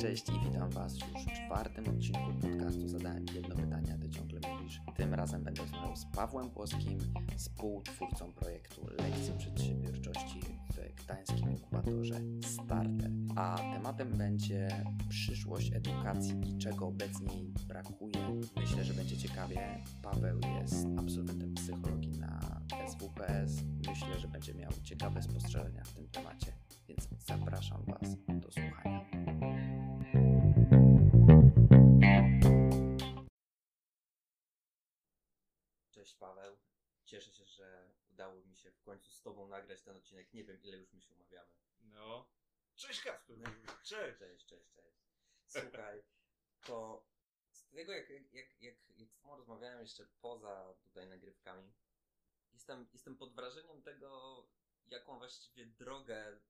Cześć i witam Was już w czwartym odcinku Pawłem Płoskim, współtwórcą projektu Lekcje Przedsiębiorczości w Gdańskim Inkubatorze Starter. A tematem będzie przyszłość edukacji i czego obecnie jej brakuje. Myślę, że będzie ciekawie. Paweł jest absolwentem psychologii na SWPS. Myślę, że będzie miał ciekawe spostrzeżenia w tym temacie, więc zapraszam Was do słuchania. Cześć Paweł. Cieszę się, że udało mi się w końcu z Tobą nagrać ten odcinek. Nie wiem, ile już my się umawiamy. No. Cześć Kasper. Cześć. Cześć, cześć, cześć. Słuchaj, to z tego, jak, jak, jak, jak, jak z Tobą rozmawiałem jeszcze poza tutaj nagrywkami, jestem, jestem pod wrażeniem tego, jaką właściwie drogę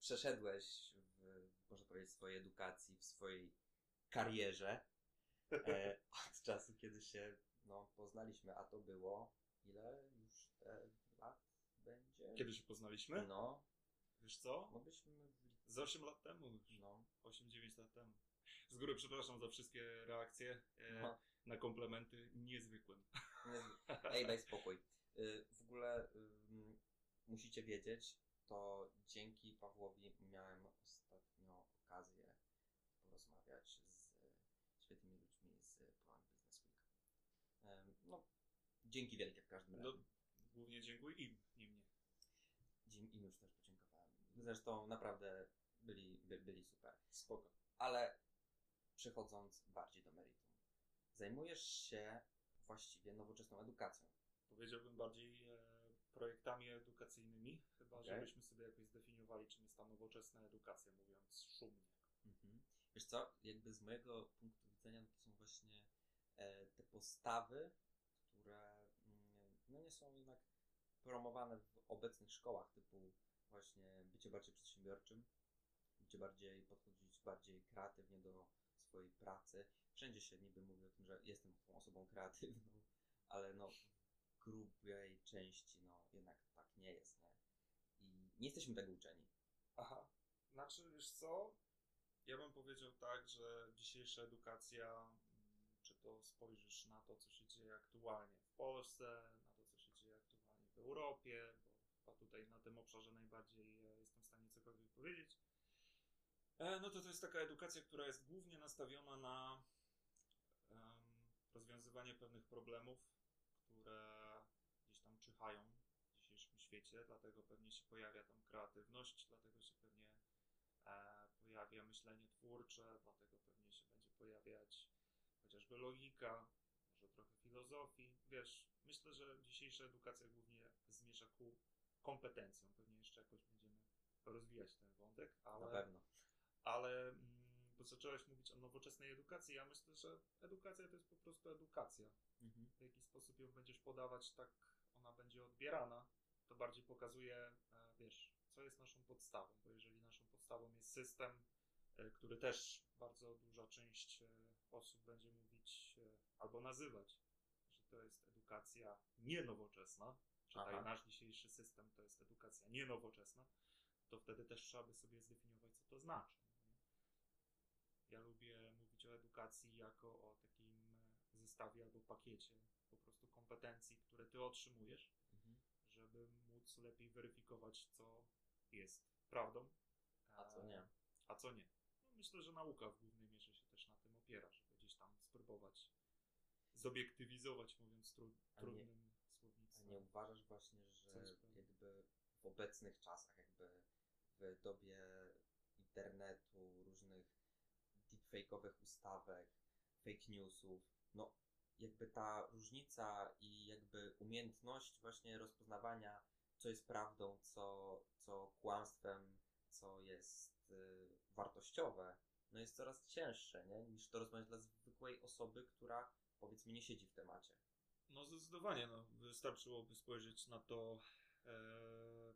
przeszedłeś w, można powiedzieć, swojej edukacji, w swojej karierze. E, od czasu, kiedy się no, poznaliśmy, a to było ile już te lat będzie? Kiedy się poznaliśmy? No, Wiesz co? mogliśmy... Z 8 lat temu już. No, 8-9 lat temu. Z góry przepraszam za wszystkie reakcje e, no. na komplementy niezwykłym. Nie- Ej, daj spokój. Y, W ogóle musicie wiedzieć, to dzięki Pawłowi miałem ostatnio okazję porozmawiać z świetnymi ludźmi z Poland Business Week. Ym, No, dzięki wielkie w każdym No, razie. głównie dziękuję im, nie mnie. Im im już też podziękowałem. Zresztą naprawdę byli, by, byli super. Spoko. Ale przechodząc bardziej do meritum. Zajmujesz się właściwie nowoczesną edukacją. Powiedziałbym bardziej e, projektami edukacyjnymi, chyba Okej. żebyśmy sobie jakoś zdefiniowali, czym jest ta nowoczesna edukacja, mówiąc szumnie. Mhm. Wiesz co, jakby z mojego punktu widzenia to są właśnie e, te postawy, które mm, no nie są jednak promowane w obecnych szkołach, typu właśnie bycie bardziej przedsiębiorczym, bycie bardziej, podchodzić bardziej kreatywnie do swojej pracy. Wszędzie się niby mówi o tym, że jestem osobą kreatywną, ale no w grubej części no jednak tak nie jest, nie? I nie jesteśmy tego uczeni. Aha. Znaczy, wiesz co? Ja bym powiedział tak, że dzisiejsza edukacja, to spojrzysz na to, co się dzieje aktualnie w Polsce, na to, co się dzieje aktualnie w Europie, bo chyba tutaj na tym obszarze najbardziej e, jestem w stanie cokolwiek powiedzieć, e, no to to jest taka edukacja, która jest głównie nastawiona na em, rozwiązywanie pewnych problemów, które gdzieś tam czyhają w dzisiejszym świecie, dlatego pewnie się pojawia tam kreatywność, dlatego się pewnie e, pojawia myślenie twórcze, dlatego pewnie się będzie pojawiać chociażby logika, może trochę filozofii. Wiesz, myślę, że dzisiejsza edukacja głównie zmierza ku kompetencjom. Pewnie jeszcze jakoś będziemy rozwijać ten wątek, ale Na pewno. ale mm, bo zacząłeś mówić o nowoczesnej edukacji, ja myślę, że edukacja to jest po prostu edukacja. Mhm. W jaki sposób ją będziesz podawać, tak ona będzie odbierana. To bardziej pokazuje, e, wiesz, co jest naszą podstawą, bo jeżeli naszą podstawą jest system, e, który też bardzo duża część e, osób będzie mówić e, albo nazywać, że to jest edukacja nienowoczesna, że Aha. nasz dzisiejszy system to jest edukacja nienowoczesna, to wtedy też trzeba by sobie zdefiniować, co to znaczy. Ja lubię mówić o edukacji jako o takim e, zestawie albo pakiecie po prostu kompetencji, które ty otrzymujesz, Mhm. żeby móc lepiej weryfikować, co jest prawdą, A co nie? a co nie. No, myślę, że nauka w głównej mierze się też na tym opiera, żeby gdzieś tam spróbować zobiektywizować, mówiąc tru, A nie- trudnym A słownictwem. nie uważasz właśnie, że jakby w obecnych czasach, jakby w dobie internetu, różnych deepfake'owych ustawek, fake newsów, no jakby ta różnica i jakby umiejętność właśnie rozpoznawania, co jest prawdą, co, co kłamstwem, co jest y, wartościowe, no jest coraz cięższe, nie? Niż to rozpoznać dla zwykłej osoby, która powiedzmy nie siedzi w temacie. No zdecydowanie, no, wystarczyłoby spojrzeć na to, e,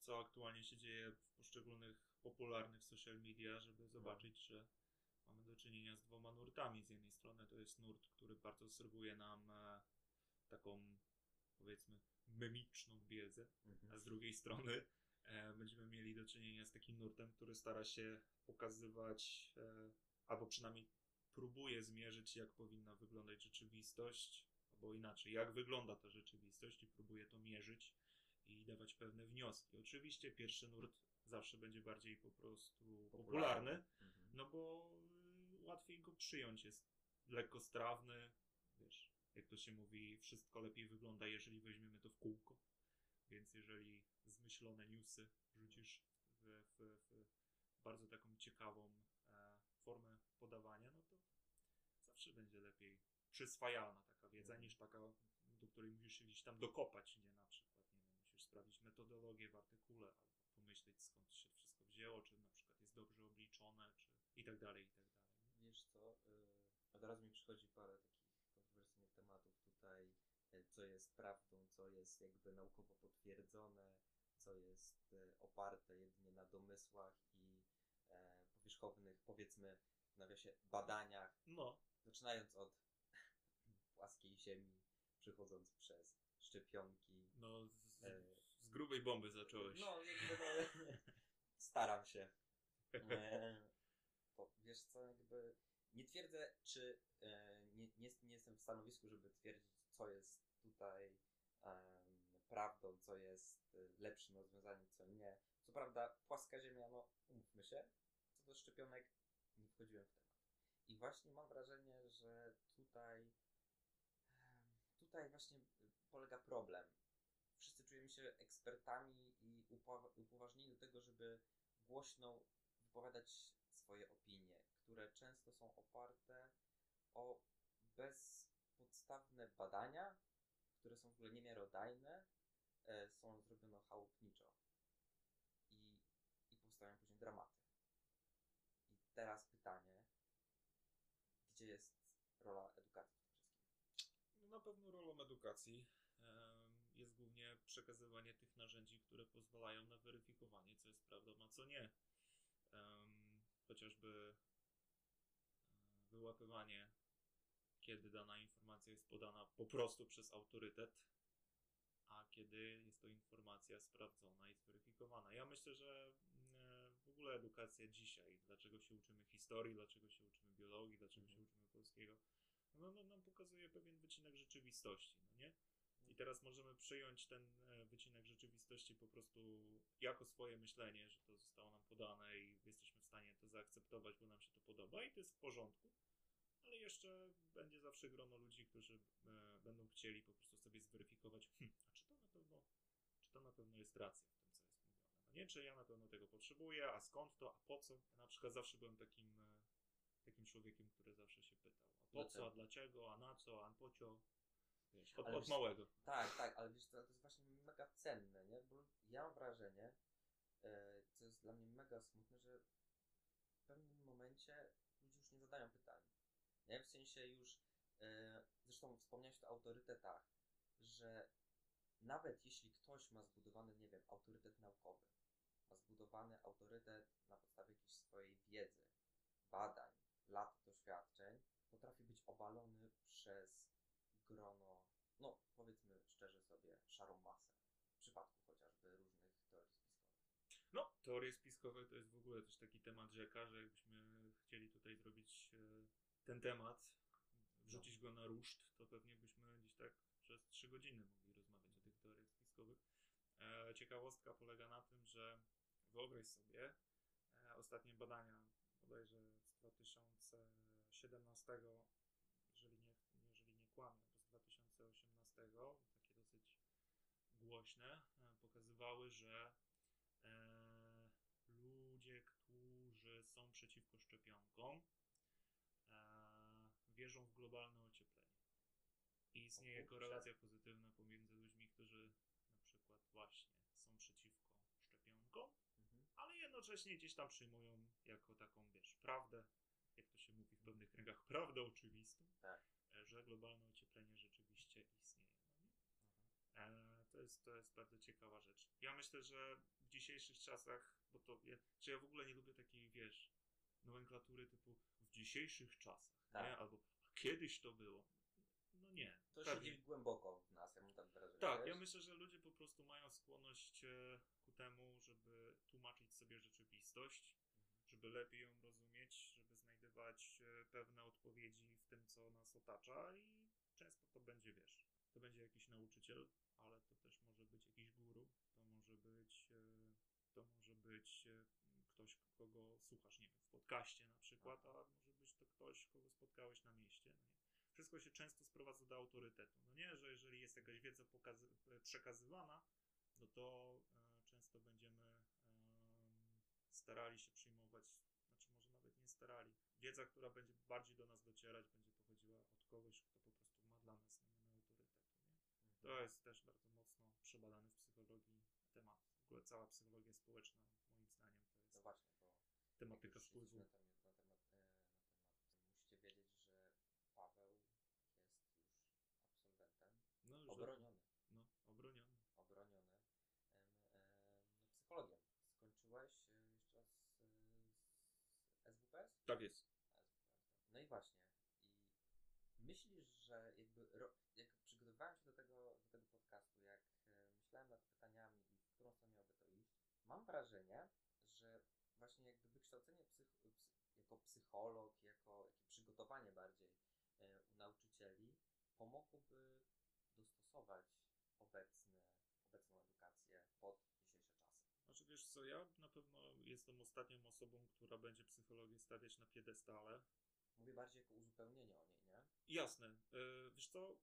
co aktualnie się dzieje w poszczególnych popularnych social media, żeby zobaczyć, że mamy do czynienia z dwoma nurtami. Z jednej strony to jest nurt, który bardzo serwuje nam e, taką powiedzmy memiczną wiedzę, Mhm. a z drugiej strony będziemy mieli do czynienia z takim nurtem, który stara się pokazywać, e, albo przynajmniej próbuje zmierzyć, jak powinna wyglądać rzeczywistość, albo inaczej, jak wygląda ta rzeczywistość i próbuje to mierzyć i dawać pewne wnioski. Oczywiście pierwszy nurt zawsze będzie bardziej po prostu popularny, Mhm. no bo y, łatwiej go przyjąć, jest lekko strawny, wiesz, jak to się mówi, wszystko lepiej wygląda, jeżeli weźmiemy to w kółko. Więc jeżeli zmyślone newsy wrzucisz w, w, w bardzo taką ciekawą e, formę podawania, no to zawsze będzie lepiej przyswajalna taka wiedza, Mhm. niż taka, do której musisz się gdzieś tam dokopać, gdzie na przykład, nie wiem, musisz sprawdzić metodologię w artykule, albo pomyśleć skąd się wszystko wzięło, czy na przykład jest dobrze obliczone, czy i tak dalej, i tak dalej. Wiesz co, y, od razu mi przychodzi parę takich kontrowersyjnych tematów tutaj, y, co jest prawdą, co jest jakby naukowo potwierdzone, co jest y, oparte jedynie na domysłach i e, powierzchownych, powiedzmy, w nawiasie, badaniach, No, zaczynając od płaskiej ziemi, przechodząc przez szczepionki. no, z, E, z grubej bomby zacząłeś. No, jakby no, staram się. E, to wiesz co, jakby nie twierdzę, czy e, nie, nie, nie jestem w stanowisku, żeby twierdzić, co jest tutaj em, prawdą, co jest e, lepszym rozwiązaniem, co nie. Co prawda, płaska ziemia, no umówmy się, co do szczepionek nie wchodziłem w temat. I właśnie mam wrażenie, że tutaj tutaj właśnie polega problem. Wszyscy czujemy się ekspertami i upowa- upoważnieni do tego, żeby głośno wypowiadać swoje opinie, które często są oparte o bezpodstawne badania, które są w ogóle niemiarodajne, są zrobione chałupniczo i, i powstają później dramaty. I teraz pytanie, gdzie jest rola edukacji w tym wszystkim? No na pewno rolą edukacji jest głównie przekazywanie tych narzędzi, które pozwalają na weryfikowanie, co jest prawdą, a co nie. Chociażby e, wyłapywanie, kiedy dana informacja jest podana po prostu przez autorytet, kiedy jest to informacja sprawdzona i zweryfikowana. Ja myślę, że e, w ogóle edukacja dzisiaj, dlaczego się uczymy historii, dlaczego się uczymy biologii, dlaczego się Mhm. uczymy polskiego, no, no, nam pokazuje pewien wycinek rzeczywistości, no nie? I teraz możemy przyjąć ten e, wycinek rzeczywistości po prostu jako swoje myślenie, że to zostało nam podane i jesteśmy w stanie to zaakceptować, bo nam się to podoba i to jest w porządku. Ale jeszcze będzie zawsze grono ludzi, którzy e, będą chcieli po prostu sobie zweryfikować, hm, a czy to na pewno, czy to na pewno jest racja w tym, co jest mówione. No nie, czy ja na pewno tego potrzebuję, a skąd to, a po co? Ja na przykład zawsze byłem takim, e, takim człowiekiem, który zawsze się pytał, a po co, a dlaczego, a na co, a po co? Wiesz, od, od wiesz- małego. Tak, tak, ale wiesz, co, to jest właśnie mega cenne, nie? Bo ja mam wrażenie, e, co jest dla mnie mega smutne, że w pewnym momencie ludzie już nie zadają pytań. Nie? W sensie już, e, zresztą wspomniałeś o autorytetach, że nawet jeśli ktoś ma zbudowany, nie wiem, autorytet naukowy, ma zbudowany autorytet na podstawie jakiejś swojej wiedzy, badań, lat doświadczeń, potrafi być obalony przez grono, no powiedzmy szczerze sobie, szarą masę. W przypadku chociażby różnych teorii spiskowych. No, teorie spiskowe to jest w ogóle też taki temat rzeka, że jakbyśmy chcieli tutaj zrobić e, ten temat, wrzucić go na ruszt, to pewnie byśmy gdzieś tak przez trzy godziny mogli E, ciekawostka polega na tym, że wyobraź sobie e, ostatnie badania, bodajże z 2017, jeżeli nie, jeżeli nie kłamię, to z 2018, takie dosyć głośne, e, pokazywały, że e, ludzie, którzy są przeciwko szczepionkom, e, wierzą w globalne ocieplenie. I istnieje korelacja pozytywna pomiędzy ludźmi, którzy właśnie są przeciwko szczepionkom, Mhm. ale jednocześnie gdzieś tam przyjmują jako taką, wiesz, prawdę, jak to się mówi w pewnych kręgach, prawdę oczywistą, Tak. że globalne ocieplenie rzeczywiście istnieje. No? Mhm. E, to, jest, to jest bardzo ciekawa rzecz. Ja myślę, że w dzisiejszych czasach, bo to, ja, czy ja w ogóle nie lubię takiej, wiesz, nomenklatury typu w dzisiejszych czasach, Tak. nie? Albo a kiedyś to było. No nie. To pewnie. siedzi głęboko w nas, ja mam tak wrażenie. Tak, myślę, że ludzie po prostu mają skłonność e, ku temu, żeby tłumaczyć sobie rzeczywistość, żeby lepiej ją rozumieć, żeby znajdywać e, pewne odpowiedzi w tym, co nas otacza i często to będzie, wiesz, to będzie jakiś nauczyciel, ale to też może być jakiś guru, to może być, e, to może być ktoś, kogo słuchasz, nie wiem, w podcaście na przykład, a może być to ktoś, kogo spotkałeś na mieście, no nie? Wszystko się często sprowadza do autorytetu, no nie, że jeżeli jest jakaś wiedza e, przekazywana, no to e, często będziemy em, starali się przyjmować, znaczy może nawet nie starali. Wiedza, która będzie bardziej do nas docierać, będzie pochodziła od kogoś, kto po prostu ma dla nas miano autorytetu. Nie? To jest też bardzo mocno przebadany w psychologii temat. W ogóle cała psychologia społeczna, moim zdaniem, to jest No właśnie, bo tematyka wpływu. jesteśmy Na temat, na, temat, e, na temat. Musicie wiedzieć, że Paweł jest już absolwentem. No, że, Obroniony. no, obroniony. Obroniony. em, em, no, psychologią. Skończyłeś e, jeszcze raz e, z SWPS? Tak jest. No i właśnie. I myślisz, że jakby jak przygotowywałem się do tego, do tego podcastu, jak e, myślałem nad pytaniami i w którą stronę miałoby to iść, mam wrażenie, że właśnie jakby wykształcenie psych, psy, jako psycholog, jako jakie przygotowanie bardziej e, u nauczycieli pomogłoby dostosować obecny, obecną edukację pod wiesz co, ja na pewno jestem ostatnią osobą, która będzie psychologię stawiać na piedestale. Mówię bardziej jako uzupełnienie o niej, nie? Jasne. E, Wiesz co,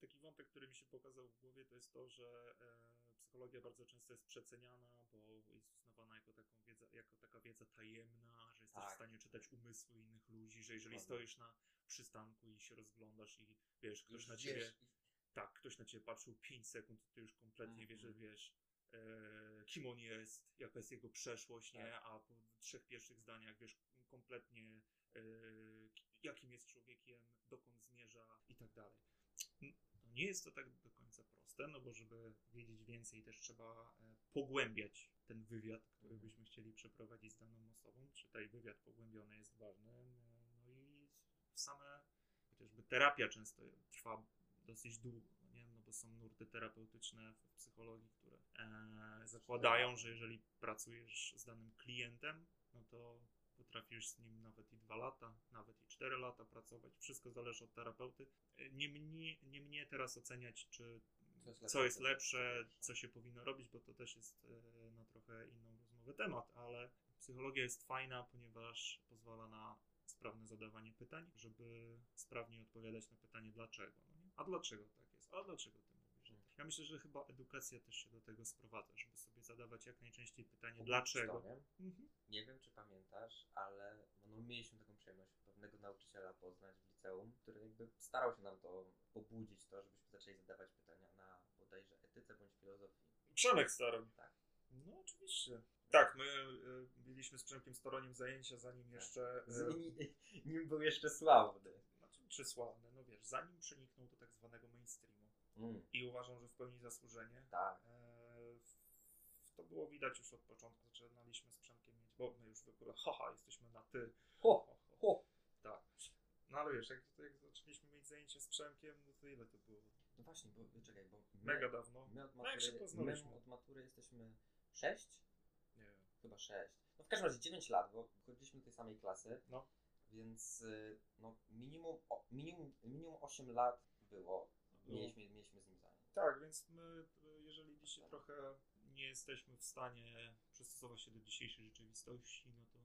taki wątek, który mi się pokazał w głowie, to jest to, że e, psychologia bardzo często jest przeceniana, bo jest uznawana jako, taką wiedza, jako taka wiedza tajemna, że jesteś Tak. w stanie czytać umysły innych ludzi, że jeżeli stoisz na przystanku i się rozglądasz i wiesz, ktoś Już na wiesz, ciebie, i- tak, ktoś na ciebie patrzył 5 sekund, to ty już kompletnie wiesz, że wiesz, kim on jest, jaka jest jego przeszłość, nie? Tak. A po trzech pierwszych zdaniach wiesz kompletnie, e, ki- jakim jest człowiekiem, dokąd zmierza i tak dalej. No nie jest to tak do końca proste, no bo żeby wiedzieć więcej, też trzeba e, pogłębiać ten wywiad, który Mhm. byśmy chcieli przeprowadzić z daną osobą. Czytaj, wywiad pogłębiony jest ważny. e, No i same, chociażby terapia często trwa dosyć długo, nie? no bo są nurty terapeutyczne w psychologii, które e, zakładają, że jeżeli pracujesz z danym klientem, no to potrafisz z nim nawet i dwa lata, nawet i cztery lata pracować. Wszystko zależy od terapeuty. E, Nie mnie, nie mnie teraz oceniać, czy Co jest co lepsze, jest co lepsze, co się powinno robić, bo to też jest e, na trochę inną rozmowę temat, ale psychologia jest fajna, ponieważ pozwala na sprawne zadawanie pytań, żeby sprawnie odpowiadać na pytanie dlaczego. No nie? A dlaczego tak jest? A dlaczego tak? Ja myślę, że chyba edukacja też się do tego sprowadza, żeby sobie zadawać jak najczęściej pytanie dlaczego. nie? Mhm. Nie wiem, czy pamiętasz, ale no, no, mieliśmy taką przyjemność pewnego nauczyciela poznać w liceum, który jakby starał się nam to pobudzić, to, żebyśmy zaczęli zadawać pytania na bodajże etyce bądź filozofii. Przemek Staroń. Tak. No oczywiście. Tak, my e, mieliśmy z Przemkiem Staroniem zajęcia, zanim jeszcze... e, Z, nim, nim był jeszcze sławny. Znaczy, czy sławne, no wiesz, zanim przeniknął do tak zwanego mainstreamu Mm, i uważam, że w pełni zasłużenie, tak. e, to było widać już od początku, zaczynaliśmy z Przemkiem mieć, bo my już w ogóle, haha, jesteśmy na ty, Ho, ho, ho. tak. No ale wiesz, jak, jak zaczęliśmy mieć zajęcia z Przemkiem, no to ile to było? No właśnie, bo czekaj, bo my, Mega dawno. my, od No jak się matury, poznaliśmy? my od matury jesteśmy 6? Nie wiem. Chyba 6. No w każdym razie 9 lat, bo chodziliśmy do tej samej klasy, No. więc y, no, minimum, minimum, minimum 8 lat było. Mieliśmy, mieliśmy z nim zajęć. Tak, więc my, jeżeli dzisiaj trochę nie jesteśmy w stanie przystosować się do dzisiejszej rzeczywistości, no to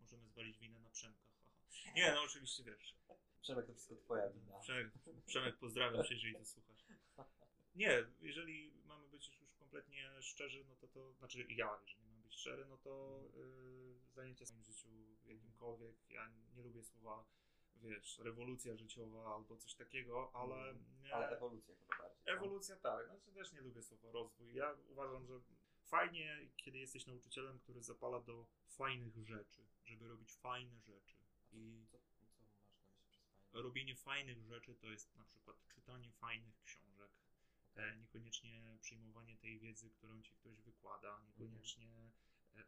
możemy zwalić winę na Przemka, haha. Nie, no oczywiście wiesz, Przemek, to wszystko twoja wina. Przemek, Przemek, pozdrawiam cię, jeżeli to słuchasz. Nie, jeżeli mamy być już kompletnie szczerzy, no to to, znaczy ja, jeżeli mam być szczery, no to yy, zajęcia w moim życiu jakimkolwiek, ja nie lubię słowa, wiesz, rewolucja życiowa albo coś takiego, ale... nie- Ale ewolucja chyba bardziej. co? Ewolucja tak, znaczy też nie lubię słowa rozwój. Ja uważam, że fajnie, kiedy jesteś nauczycielem, który zapala do fajnych rzeczy, żeby robić fajne rzeczy. Co, I co, co masz na myśli przez fajne? robienie fajnych rzeczy to jest na przykład czytanie fajnych książek, Okej. e, niekoniecznie przyjmowanie tej wiedzy, którą ci ktoś wykłada, niekoniecznie,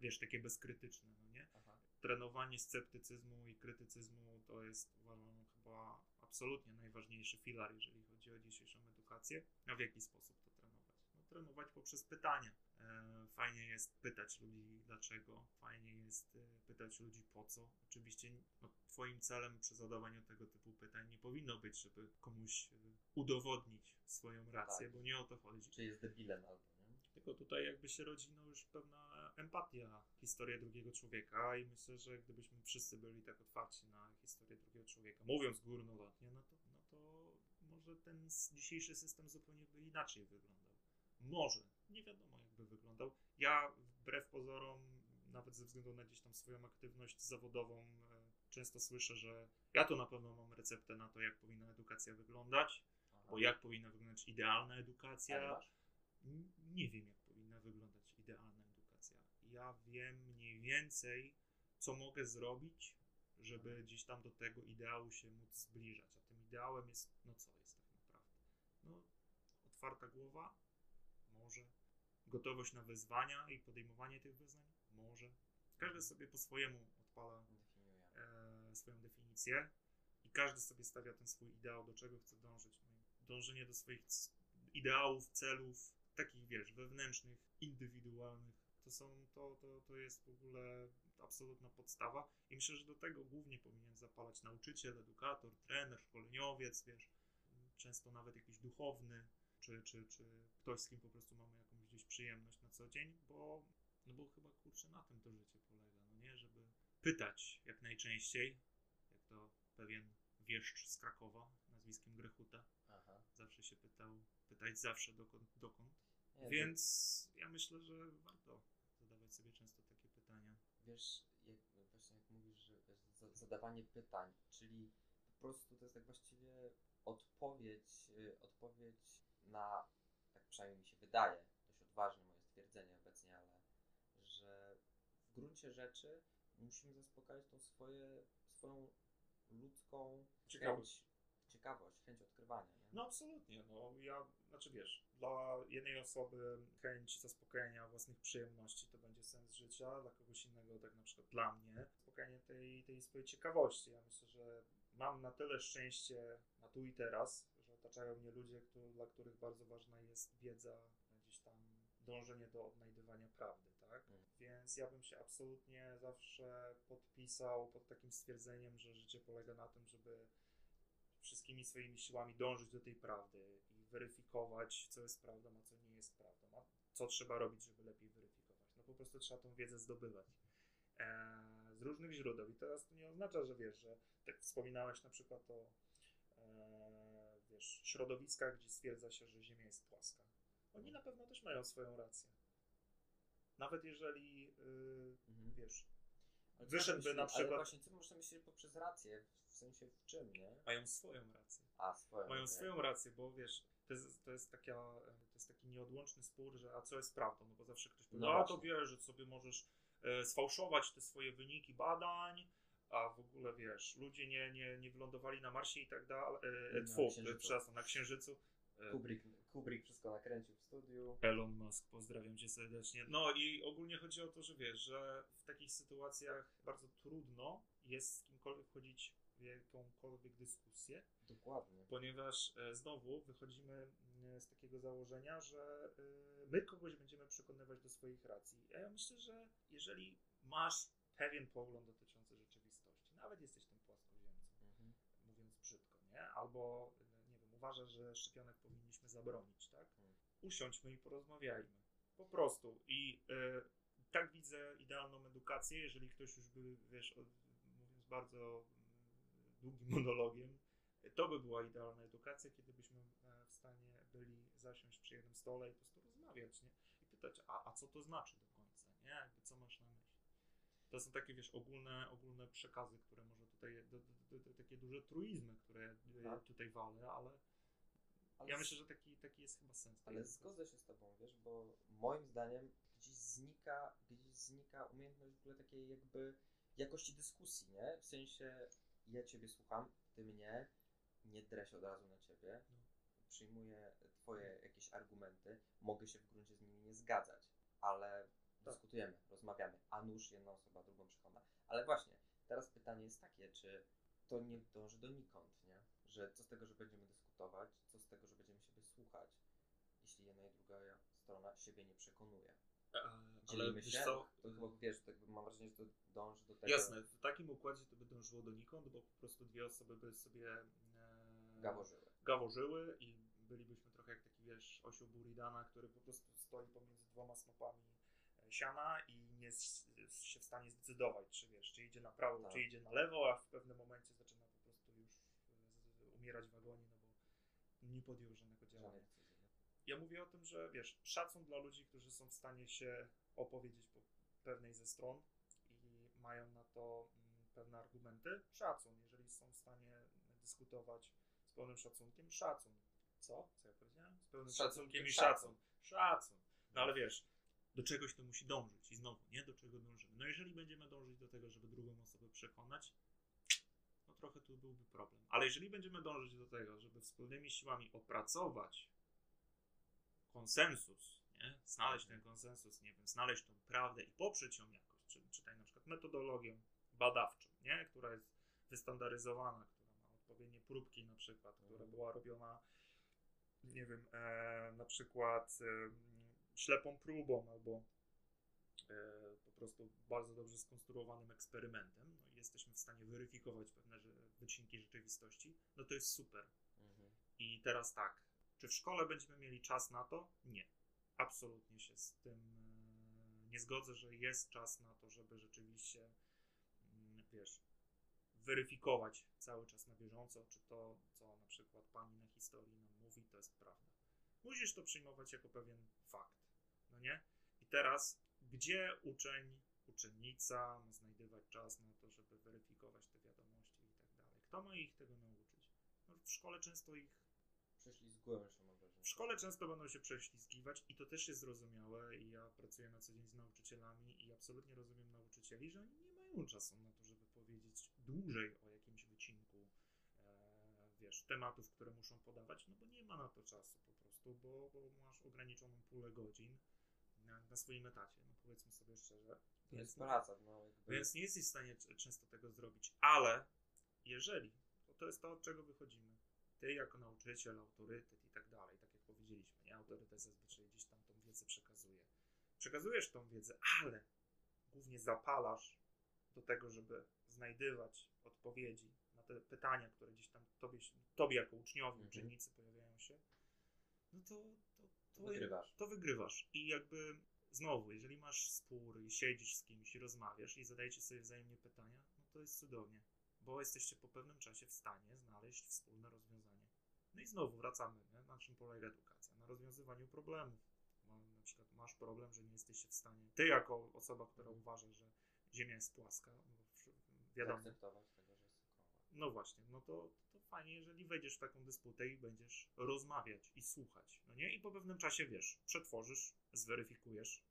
wiesz, takie bezkrytyczne, no nie? Aha. Trenowanie sceptycyzmu i krytycyzmu to jest, uważam, chyba absolutnie najważniejszy filar, jeżeli chodzi o dzisiejszą edukację. A w jaki sposób to trenować? No poprzez pytania. E, fajnie jest pytać ludzi dlaczego, fajnie jest e, pytać ludzi po co. Oczywiście no, Twoim celem przy zadawaniu tego typu pytań nie powinno być, żeby komuś e, udowodnić swoją rację, Tak. bo nie o to chodzi. Czy jest debilem albo nie? Tylko tutaj jakby się rodzi no już pewna empatia historii drugiego człowieka i myślę, że gdybyśmy wszyscy byli tak otwarci na historię drugiego człowieka, mówiąc górnolotnie, no to, no to może ten dzisiejszy system zupełnie by inaczej wyglądał. Może. Nie wiadomo jakby wyglądał. Ja wbrew pozorom, nawet ze względu na gdzieś tam swoją aktywność zawodową, e, często słyszę, że ja to na pewno mam receptę na to, jak powinna edukacja wyglądać, Aha. bo jak powinna wyglądać idealna edukacja. Nie wiem, jak powinna wyglądać idealna edukacja. Ja wiem mniej więcej, co mogę zrobić, żeby gdzieś tam do tego ideału się móc zbliżać. A tym ideałem jest, no co jest tak naprawdę? No, otwarta głowa? Może. Gotowość na wyzwania i podejmowanie tych wyzwań? Może. Każdy sobie po swojemu odpala e, swoją definicję i każdy sobie stawia ten swój ideał, do czego chce dążyć. No dążenie do swoich ideałów, celów, takich wiesz, wewnętrznych, indywidualnych, to są, to, to, to jest w ogóle absolutna podstawa i myślę, że do tego głównie powinien zapalać nauczyciel, edukator, trener, szkoleniowiec, wiesz, często nawet jakiś duchowny, czy, czy, czy ktoś, z kim po prostu mamy jakąś gdzieś przyjemność na co dzień, bo, no bo chyba kurczę na tym to życie polega, no nie, żeby pytać jak najczęściej, jak to pewien wieszcz z Krakowa nazwiskiem Grechuta Aha. zawsze się pytał, pytać zawsze dokąd, dokąd. Nie, Więc ja myślę, że warto zadawać sobie często takie pytania. Wiesz, jak, właśnie jak mówisz, że wiesz, za- zadawanie pytań, czyli po prostu to jest tak właściwie odpowiedź, y, odpowiedź na, tak przynajmniej mi się wydaje, dość odważne moje stwierdzenie obecnie, ale że w gruncie rzeczy musimy zaspokajać tą swoje, swoją ludzką Ciekawość. Ciekawość, chęć odkrywania. Nie? No absolutnie, no ja, znaczy wiesz, dla jednej osoby chęć zaspokojenia własnych przyjemności to będzie sens życia, dla kogoś innego, tak na przykład dla mnie, zaspokajanie tej, tej swojej ciekawości. Ja myślę, że mam na tyle szczęście na tu i teraz, że otaczają mnie ludzie, którzy, dla których bardzo ważna jest wiedza, gdzieś tam dążenie do odnajdywania prawdy, tak? Mm. Więc ja bym się absolutnie zawsze podpisał pod takim stwierdzeniem, że życie polega na tym, żeby wszystkimi swoimi siłami dążyć do tej prawdy i weryfikować, co jest prawdą, a co nie jest prawdą, a co trzeba robić, żeby lepiej weryfikować. No po prostu trzeba tą wiedzę zdobywać e, z różnych źródeł. I teraz to nie oznacza, że wiesz, że tak wspominałeś na przykład o e, wiesz, środowiskach, gdzie stwierdza się, że Ziemia jest płaska. Oni na pewno też mają swoją rację. Nawet jeżeli, y, Mhm. wiesz, wyszedłby myśli- na Ale przykład- właśnie, co można myśleć poprzez rację? W sensie w czym, nie? mają swoją rację. A, swoją. Mają okej. swoją rację, bo wiesz, to jest, to jest, taka, to jest taki nieodłączny spór, że a co jest prawdą, no bo zawsze ktoś powie, No a to wiesz, że sobie możesz e, sfałszować te swoje wyniki badań, a w ogóle wiesz, ludzie nie, nie, nie wylądowali na Marsie i tak dalej, e, Na tfu, Księżycu. e, przepraszam, na Księżycu. E, Kubrick, Kubrick wszystko nakręcił w studiu. Elon Musk, pozdrawiam cię serdecznie. No i ogólnie chodzi o to, że wiesz, że w takich sytuacjach bardzo trudno jest z kimkolwiek wchodzić w jakąkolwiek dyskusję, Dokładnie. ponieważ e, znowu wychodzimy mm, z takiego założenia, że e, my kogoś będziemy przekonywać do swoich racji. A ja myślę, że jeżeli masz pewien pogląd dotyczący rzeczywistości, nawet jesteś tym płaskoziemcem, Mhm. mówiąc brzydko, nie? Albo, uważasz, że szczepionek powinniśmy zabronić, tak? Usiądźmy i porozmawiajmy. Po prostu. I e, tak widzę idealną edukację, jeżeli ktoś już by, wiesz, od, mówiąc bardzo mm, długim monologiem, to by była idealna edukacja, kiedy byśmy e, w stanie byli zasiąść przy jednym stole i po prostu rozmawiać, nie? I pytać, a, a co to znaczy do końca, nie? Jakby co masz na myśli. To są takie, wiesz, ogólne, ogólne przekazy, które może tutaj, do, do, do, takie duże truizmy, które e, Tak. tutaj walę, ale Ale ja myślę, że taki, taki jest chyba sens. Ale zgodzę się z tobą, wiesz, bo moim zdaniem gdzieś znika, gdzieś znika umiejętność w ogóle takiej jakby jakości dyskusji, nie? W sensie ja ciebie słucham, ty mnie, nie drę się od razu na ciebie, No. przyjmuję twoje jakieś argumenty, mogę się w gruncie z nimi nie zgadzać, ale Tak. dyskutujemy, rozmawiamy, a nuż jedna osoba drugą przekona. Ale właśnie, teraz pytanie jest takie, czy to nie dąży donikąd, nie? Że co z tego, że będziemy dyskutować, co z tego, że będziemy siebie słuchać, jeśli jedna i druga strona siebie nie przekonuje. E, Ale Dzielimy wiesz się? co? To chyba, wiesz, tak mam wrażenie, że to dąży do tego. Jasne, w takim układzie to by dążyło donikąd, bo po prostu dwie osoby by sobie e, Gaworzyły. gaworzyły i bylibyśmy trochę jak taki, wiesz, osioł Buridana, który po prostu stoi pomiędzy dwoma snopami siana i nie jest się w stanie zdecydować, czy wiesz, czy idzie na prawo, Tak. czy idzie na lewo, a w pewnym momencie zaczyna po prostu już e, umierać w wagonie, no bo nie podjął żadnego działania. Ja mówię o tym, że wiesz, szacun dla ludzi, którzy są w stanie się opowiedzieć po pewnej ze stron i mają na to mm, pewne argumenty. Szacun, jeżeli są w stanie dyskutować z pełnym szacunkiem, szacun. Co? Co ja powiedziałem? Z pełnym Z szacunkiem i szacunkiem, szacun. Szacun. No ale wiesz, do czegoś to musi dążyć i znowu, nie do czego dążymy. No jeżeli będziemy dążyć do tego, żeby drugą osobę przekonać, no trochę tu byłby problem. Ale jeżeli będziemy dążyć do tego, żeby wspólnymi siłami opracować konsensus, nie? znaleźć ten konsensus, nie wiem, znaleźć tą prawdę i poprzeć ją jakoś, czy, czytaj na przykład metodologią badawczą, nie? która jest wystandaryzowana, która ma odpowiednie próbki na przykład, która była robiona, nie wiem, e, na przykład e, ślepą próbą albo e, po prostu bardzo dobrze skonstruowanym eksperymentem, no i jesteśmy w stanie weryfikować pewne wycinki rzeczywistości, no to jest super. Mhm. I teraz tak, czy w szkole będziemy mieli czas na to? Nie. Absolutnie się z tym e, nie zgodzę, że jest czas na to, żeby rzeczywiście, mm, wiesz, weryfikować cały czas na bieżąco, czy to, co na przykład pani na historii nam mówi, to jest prawda. Musisz to przyjmować jako pewien fakt, no nie? I teraz, gdzie uczeń, uczennica ma znajdywać czas na to, żeby weryfikować te wiadomości i tak dalej? Kto ma ich tego nauczyć? No, w szkole często ich Prześlizgują się, mam wrażenie. w szkole często będą się prześlizgiwać i to też jest zrozumiałe i ja pracuję na co dzień z nauczycielami i absolutnie rozumiem nauczycieli, że oni nie mają czasu na to, żeby powiedzieć dłużej o jakimś wycinku, e, wiesz, tematów, które muszą podawać, no bo nie ma na to czasu po prostu, bo, bo masz ograniczoną pulę godzin na, na swoim etacie, no powiedzmy sobie szczerze. To jest Więc- praca, no jakby. więc nie jesteś w stanie często tego zrobić, ale jeżeli, to, to jest to, od czego wychodzimy. Ty jako nauczyciel, autorytet i tak dalej, tak jak powiedzieliśmy, nie? Autorytet zazwyczaj gdzieś tam tą wiedzę przekazuje. Przekazujesz tą wiedzę, ale głównie zapalasz do tego, żeby znajdywać odpowiedzi na te pytania, które gdzieś tam tobie, tobie jako uczniowi, Mhm. uczennicy pojawiają się, no to, to, Wygrywasz. to wygrywasz. I jakby znowu, jeżeli masz spór i siedzisz z kimś i rozmawiasz i zadajecie sobie wzajemnie pytania, no to jest cudownie, bo jesteście po pewnym czasie w stanie znaleźć wspólne rozwiązanie. No i znowu wracamy, nie? na czym polega edukacja? Na rozwiązywaniu problemów. Na przykład masz problem, że nie jesteś w stanie, ty jako osoba, która uważa, że Ziemia jest płaska, wiadomo, Zaakceptować tego, że jest okrągła. no właśnie, no to fajnie, jeżeli wejdziesz w taką dysputę i będziesz rozmawiać i słuchać, no nie? I po pewnym czasie, wiesz, przetworzysz, zweryfikujesz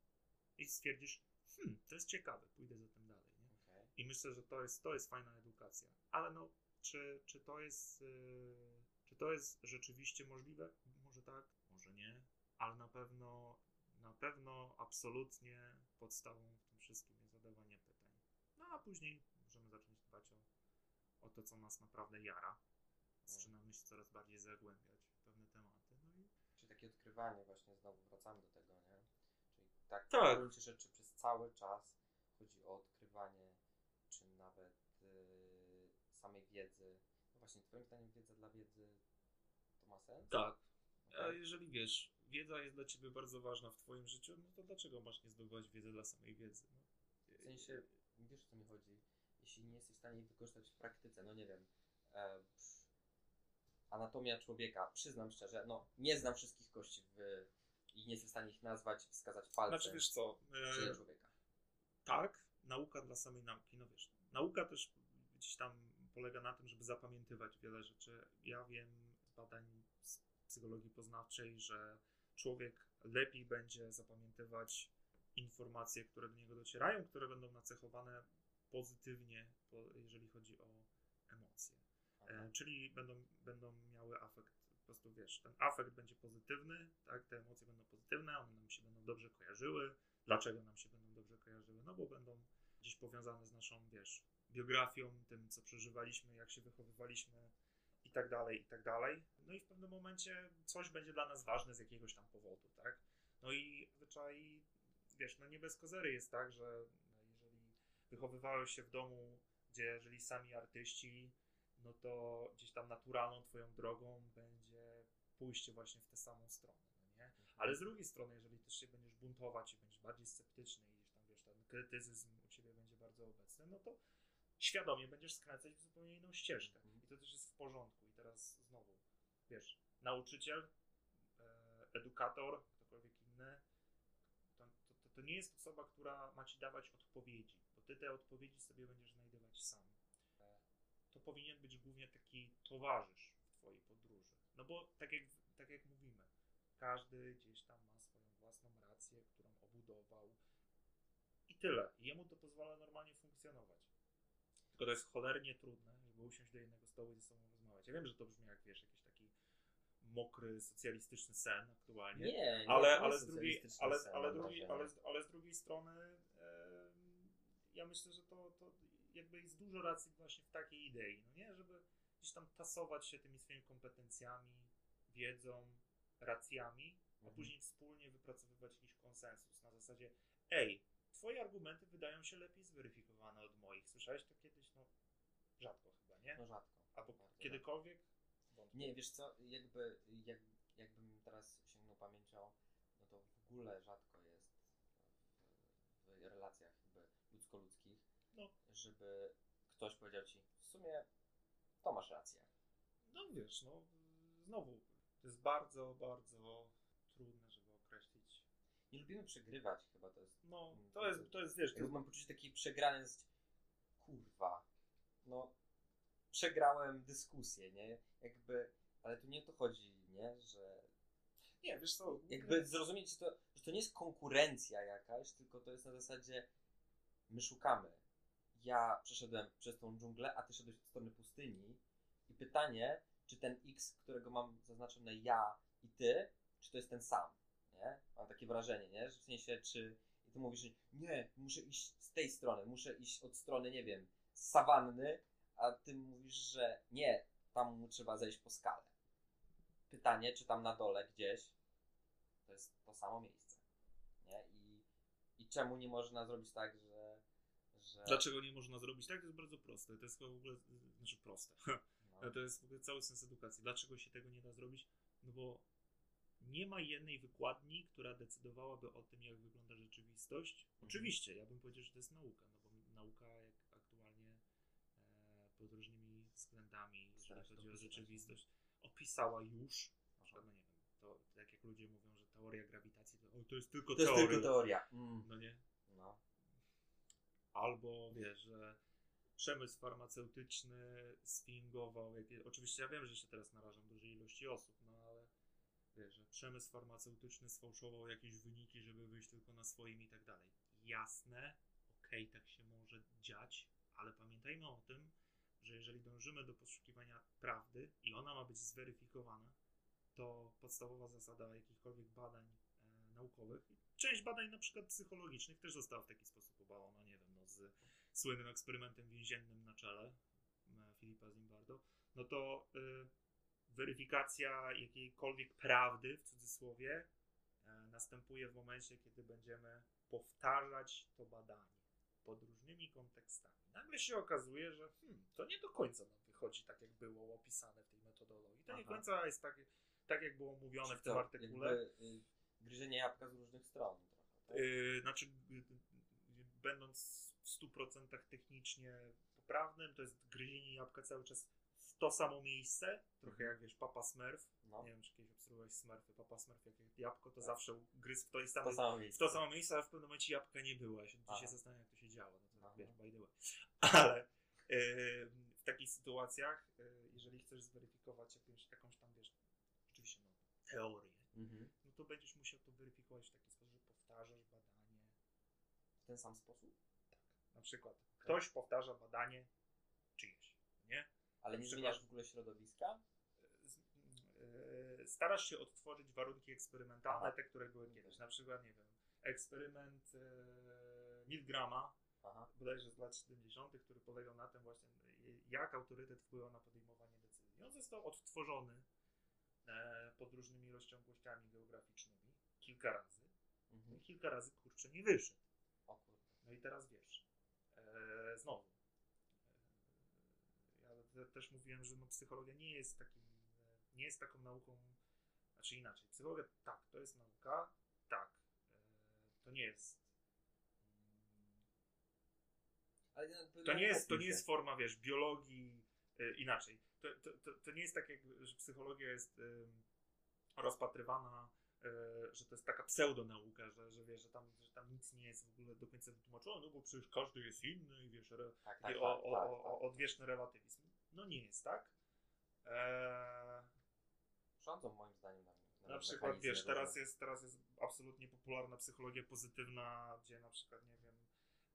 i stwierdzisz, hmm, to jest ciekawe, pójdę za tym dalej, nie? Okej. I myślę, że to jest, to jest fajna edukacja. Ale no, czy, czy to jest, yy, czy to jest rzeczywiście możliwe? Może tak, może nie, ale na pewno, na pewno absolutnie podstawą w tym wszystkim jest zadawanie pytań. No a później możemy zacząć dbać o, o to, co nas naprawdę jara. Zaczynamy się coraz bardziej zagłębiać w pewne tematy. No i Czyli takie odkrywanie, właśnie znowu wracamy do tego, nie? Czyli tak, Tak. w gruncie rzeczy przez cały czas chodzi o odkrywanie, czy nawet yy, samej wiedzy. No właśnie, Twoim zdaniem wiedza dla wiedzy to ma sens? tak, A jeżeli wiesz, wiedza jest dla ciebie bardzo ważna w twoim życiu, no to dlaczego masz nie zdobywać wiedzy dla samej wiedzy? No, W sensie, wiesz o co mi chodzi? Jeśli nie jesteś w stanie ich wykorzystać w praktyce, no nie wiem, e, anatomia człowieka, przyznam szczerze, no nie znam wszystkich kości w, i nie jestem w stanie ich nazwać, wskazać palcem Znaczy wiesz co, e, człowieka. tak, nauka dla samej nauki, no wiesz, nauka też gdzieś tam polega na tym, żeby zapamiętywać wiele rzeczy. Ja wiem z badań z psychologii poznawczej, że człowiek lepiej będzie zapamiętywać informacje, które do niego docierają, które będą nacechowane pozytywnie, po- jeżeli chodzi o czyli będą, będą miały afekt, po prostu wiesz, ten afekt będzie pozytywny, tak, te emocje będą pozytywne, one nam się będą dobrze kojarzyły. Dlaczego nam się będą dobrze kojarzyły? No bo będą gdzieś powiązane z naszą, wiesz, biografią, tym, co przeżywaliśmy, jak się wychowywaliśmy i tak dalej, i tak dalej. No i w pewnym momencie coś będzie dla nas ważne z jakiegoś tam powodu, tak? No i zazwyczaj, wiesz, no nie bez kozery jest tak, że jeżeli wychowywałeś się w domu, gdzie żyli sami artyści, no to gdzieś tam naturalną twoją drogą będzie pójście właśnie w tę samą stronę, no nie? Ale z drugiej strony, jeżeli też się będziesz buntować i będziesz bardziej sceptyczny i gdzieś tam, wiesz, ten krytycyzm u ciebie będzie bardzo obecny, no to świadomie będziesz skręcać w zupełnie inną ścieżkę. Mhm. I to też jest w porządku. I teraz znowu, wiesz, nauczyciel, e, edukator, ktokolwiek inny, to, to, to, to nie jest osoba, która ma ci dawać odpowiedzi, bo ty te odpowiedzi sobie będziesz znajdować sam. To powinien być głównie taki towarzysz w twojej podróży. No bo tak jak, tak jak mówimy, każdy gdzieś tam ma swoją własną rację, którą obudował i tyle. I jemu to pozwala normalnie funkcjonować. Tylko to jest cholernie trudne, żeby usiąść do jednego stołu i ze sobą rozmawiać. Ja wiem, że to brzmi jak, wiesz, jakiś taki mokry, socjalistyczny sen aktualnie. Nie, nie ale, ale, z drugiej, ale, sen, ale, drugi, ale, z- ale z drugiej strony ja myślę, że to, to jakby jest dużo racji właśnie w takiej idei, no nie? Żeby gdzieś tam tasować się tymi swoimi kompetencjami, wiedzą, racjami, a Mhm. później wspólnie wypracowywać jakiś konsensus na zasadzie ej, twoje argumenty wydają się lepiej zweryfikowane od moich. Słyszałeś to kiedyś? No rzadko chyba, nie? No rzadko. Albo bardzo kiedykolwiek? Wątpię. Nie, wiesz co, jakby, jak, jakbym teraz sięgnął pamięcią, no to w ogóle rzadko jest w, w relacjach jakby ludzko-ludzkich, No. żeby ktoś powiedział ci, w sumie to masz rację. No wiesz, no znowu, to jest bardzo, bardzo trudne, żeby określić. Nie lubimy przegrywać chyba, to jest, No, to jest, to jest wiesz, to jest, mam poczucie takiej przegranej, kurwa, no przegrałem dyskusję, nie, jakby, ale tu nie o to chodzi, nie, że nie, wiesz co, jakby zrozumieć, że to, że to nie jest konkurencja jakaś, tylko to jest na zasadzie my szukamy. Ja przeszedłem przez tą dżunglę, a ty szedłeś od strony pustyni i pytanie, czy ten X, którego mam zaznaczone ja i ty, czy to jest ten sam, nie? Mam takie wrażenie, nie? Że w sensie, czy i ty mówisz, że nie, muszę iść z tej strony, muszę iść od strony, nie wiem, sawanny, a ty mówisz, że nie, tam trzeba zejść po skale. Pytanie, czy tam na dole gdzieś to jest to samo miejsce. Nie? I, I czemu nie można zrobić tak, że. Że Dlaczego nie można zrobić tak? To jest bardzo proste. To jest w ogóle, znaczy proste. No, To jest w ogóle cały sens edukacji. Dlaczego się tego nie da zrobić? No bo nie ma jednej wykładni, która decydowałaby o tym, jak wygląda rzeczywistość. Oczywiście, ja bym powiedział, że to jest nauka, no bo nauka jak aktualnie e, pod różnymi względami, jeżeli chodzi o rzeczywistość, opisała już, na przykład, no nie wiem, to tak jak ludzie mówią, że teoria grawitacji to, o, to jest tylko to jest teoria. tylko teoria. Mm. No nie? No. Albo wiesz, że przemysł farmaceutyczny sfingował. Jakie... Oczywiście ja wiem, że się teraz narażam dużej ilości osób, no ale wiesz, że przemysł farmaceutyczny sfałszował jakieś wyniki, żeby wyjść tylko na swoim i tak dalej. Jasne, okej, tak się może dziać, ale pamiętajmy o tym, że jeżeli dążymy do poszukiwania prawdy i ona ma być zweryfikowana, to podstawowa zasada jakichkolwiek badań e, naukowych, część badań na przykład psychologicznych też została w taki sposób obalona, no, z słynnym eksperymentem więziennym na czele e, Filipa Zimbardo, no to y, weryfikacja jakiejkolwiek prawdy, w cudzysłowie, e, następuje w momencie, kiedy będziemy powtarzać to badanie pod różnymi kontekstami. Nagle się okazuje, że hmm, to nie do końca nam wychodzi tak, jak było opisane w tej metodologii. To nie do Aha. końca jest tak, tak jak było mówione Czyli w tym to artykule. Jakby, y, gryzienie jabłka z różnych stron trochę. Tak? Yy, znaczy, y, y, będąc w 100% technicznie poprawnym, to jest gryzienie jabłka cały czas w to samo miejsce, trochę jak wiesz, Papa Smurf. No. Nie wiem, czy kiedyś obserwowałeś Smurfy. Papa Smurf, jak jabłko, to Tak. zawsze gryzł w to, i To samo w miejsce. to samo miejsce, ale w pewnym momencie jabłka nie było. Ja się dzisiaj zastanawiam, jak to się działo. No to Aha. wiesz, by the way. Ale yy, w takich sytuacjach, yy, jeżeli chcesz zweryfikować jakąś, jakąś tam, wiesz, oczywiście no, teorię, Mhm. no to będziesz musiał to weryfikować w taki sposób, że powtarzasz badanie. W ten sam sposób? Na przykład ktoś powtarza badanie czyjeś, nie? Ale Na nie przykład- zmieniasz w ogóle środowiska? Z- yy, Starasz się odtworzyć warunki eksperymentalne, Aha. te, które były kiedyś. Na przykład, nie wiem, eksperyment Milgrama, Aha. bodajże z lat 70., który polegał na tym właśnie, jak autorytet wpływa na podejmowanie decyzji. On został odtworzony e, pod różnymi rozciągłościami geograficznymi kilka razy. Mhm. kilka razy kurczę nie wyszedł. No i teraz wiesz, e, znowu. E, ja te, też mówiłem, że no, psychologia nie jest takim, e, nie jest taką nauką, znaczy inaczej. Psychologia tak, to jest nauka, tak. E, to nie jest. mm, To nie jest, to nie jest forma, wiesz, biologii e, inaczej. To, to, to, to nie jest tak, jak, że psychologia jest rozpatrywana, e, że to jest taka pseudonauka, że, że wiesz, że tam, że tam nic nie jest w ogóle do końca wytłumaczone, no bo przecież każdy jest inny i wiesz, re, Tak, tak, taki tak, o, o, tak, o, o, tak. odwieczny relatywizm. No nie jest tak. Eee, Rządzą moim zdaniem na, na, na przykład, wiesz, teraz jest, teraz jest absolutnie popularna psychologia pozytywna, gdzie na przykład, nie wiem,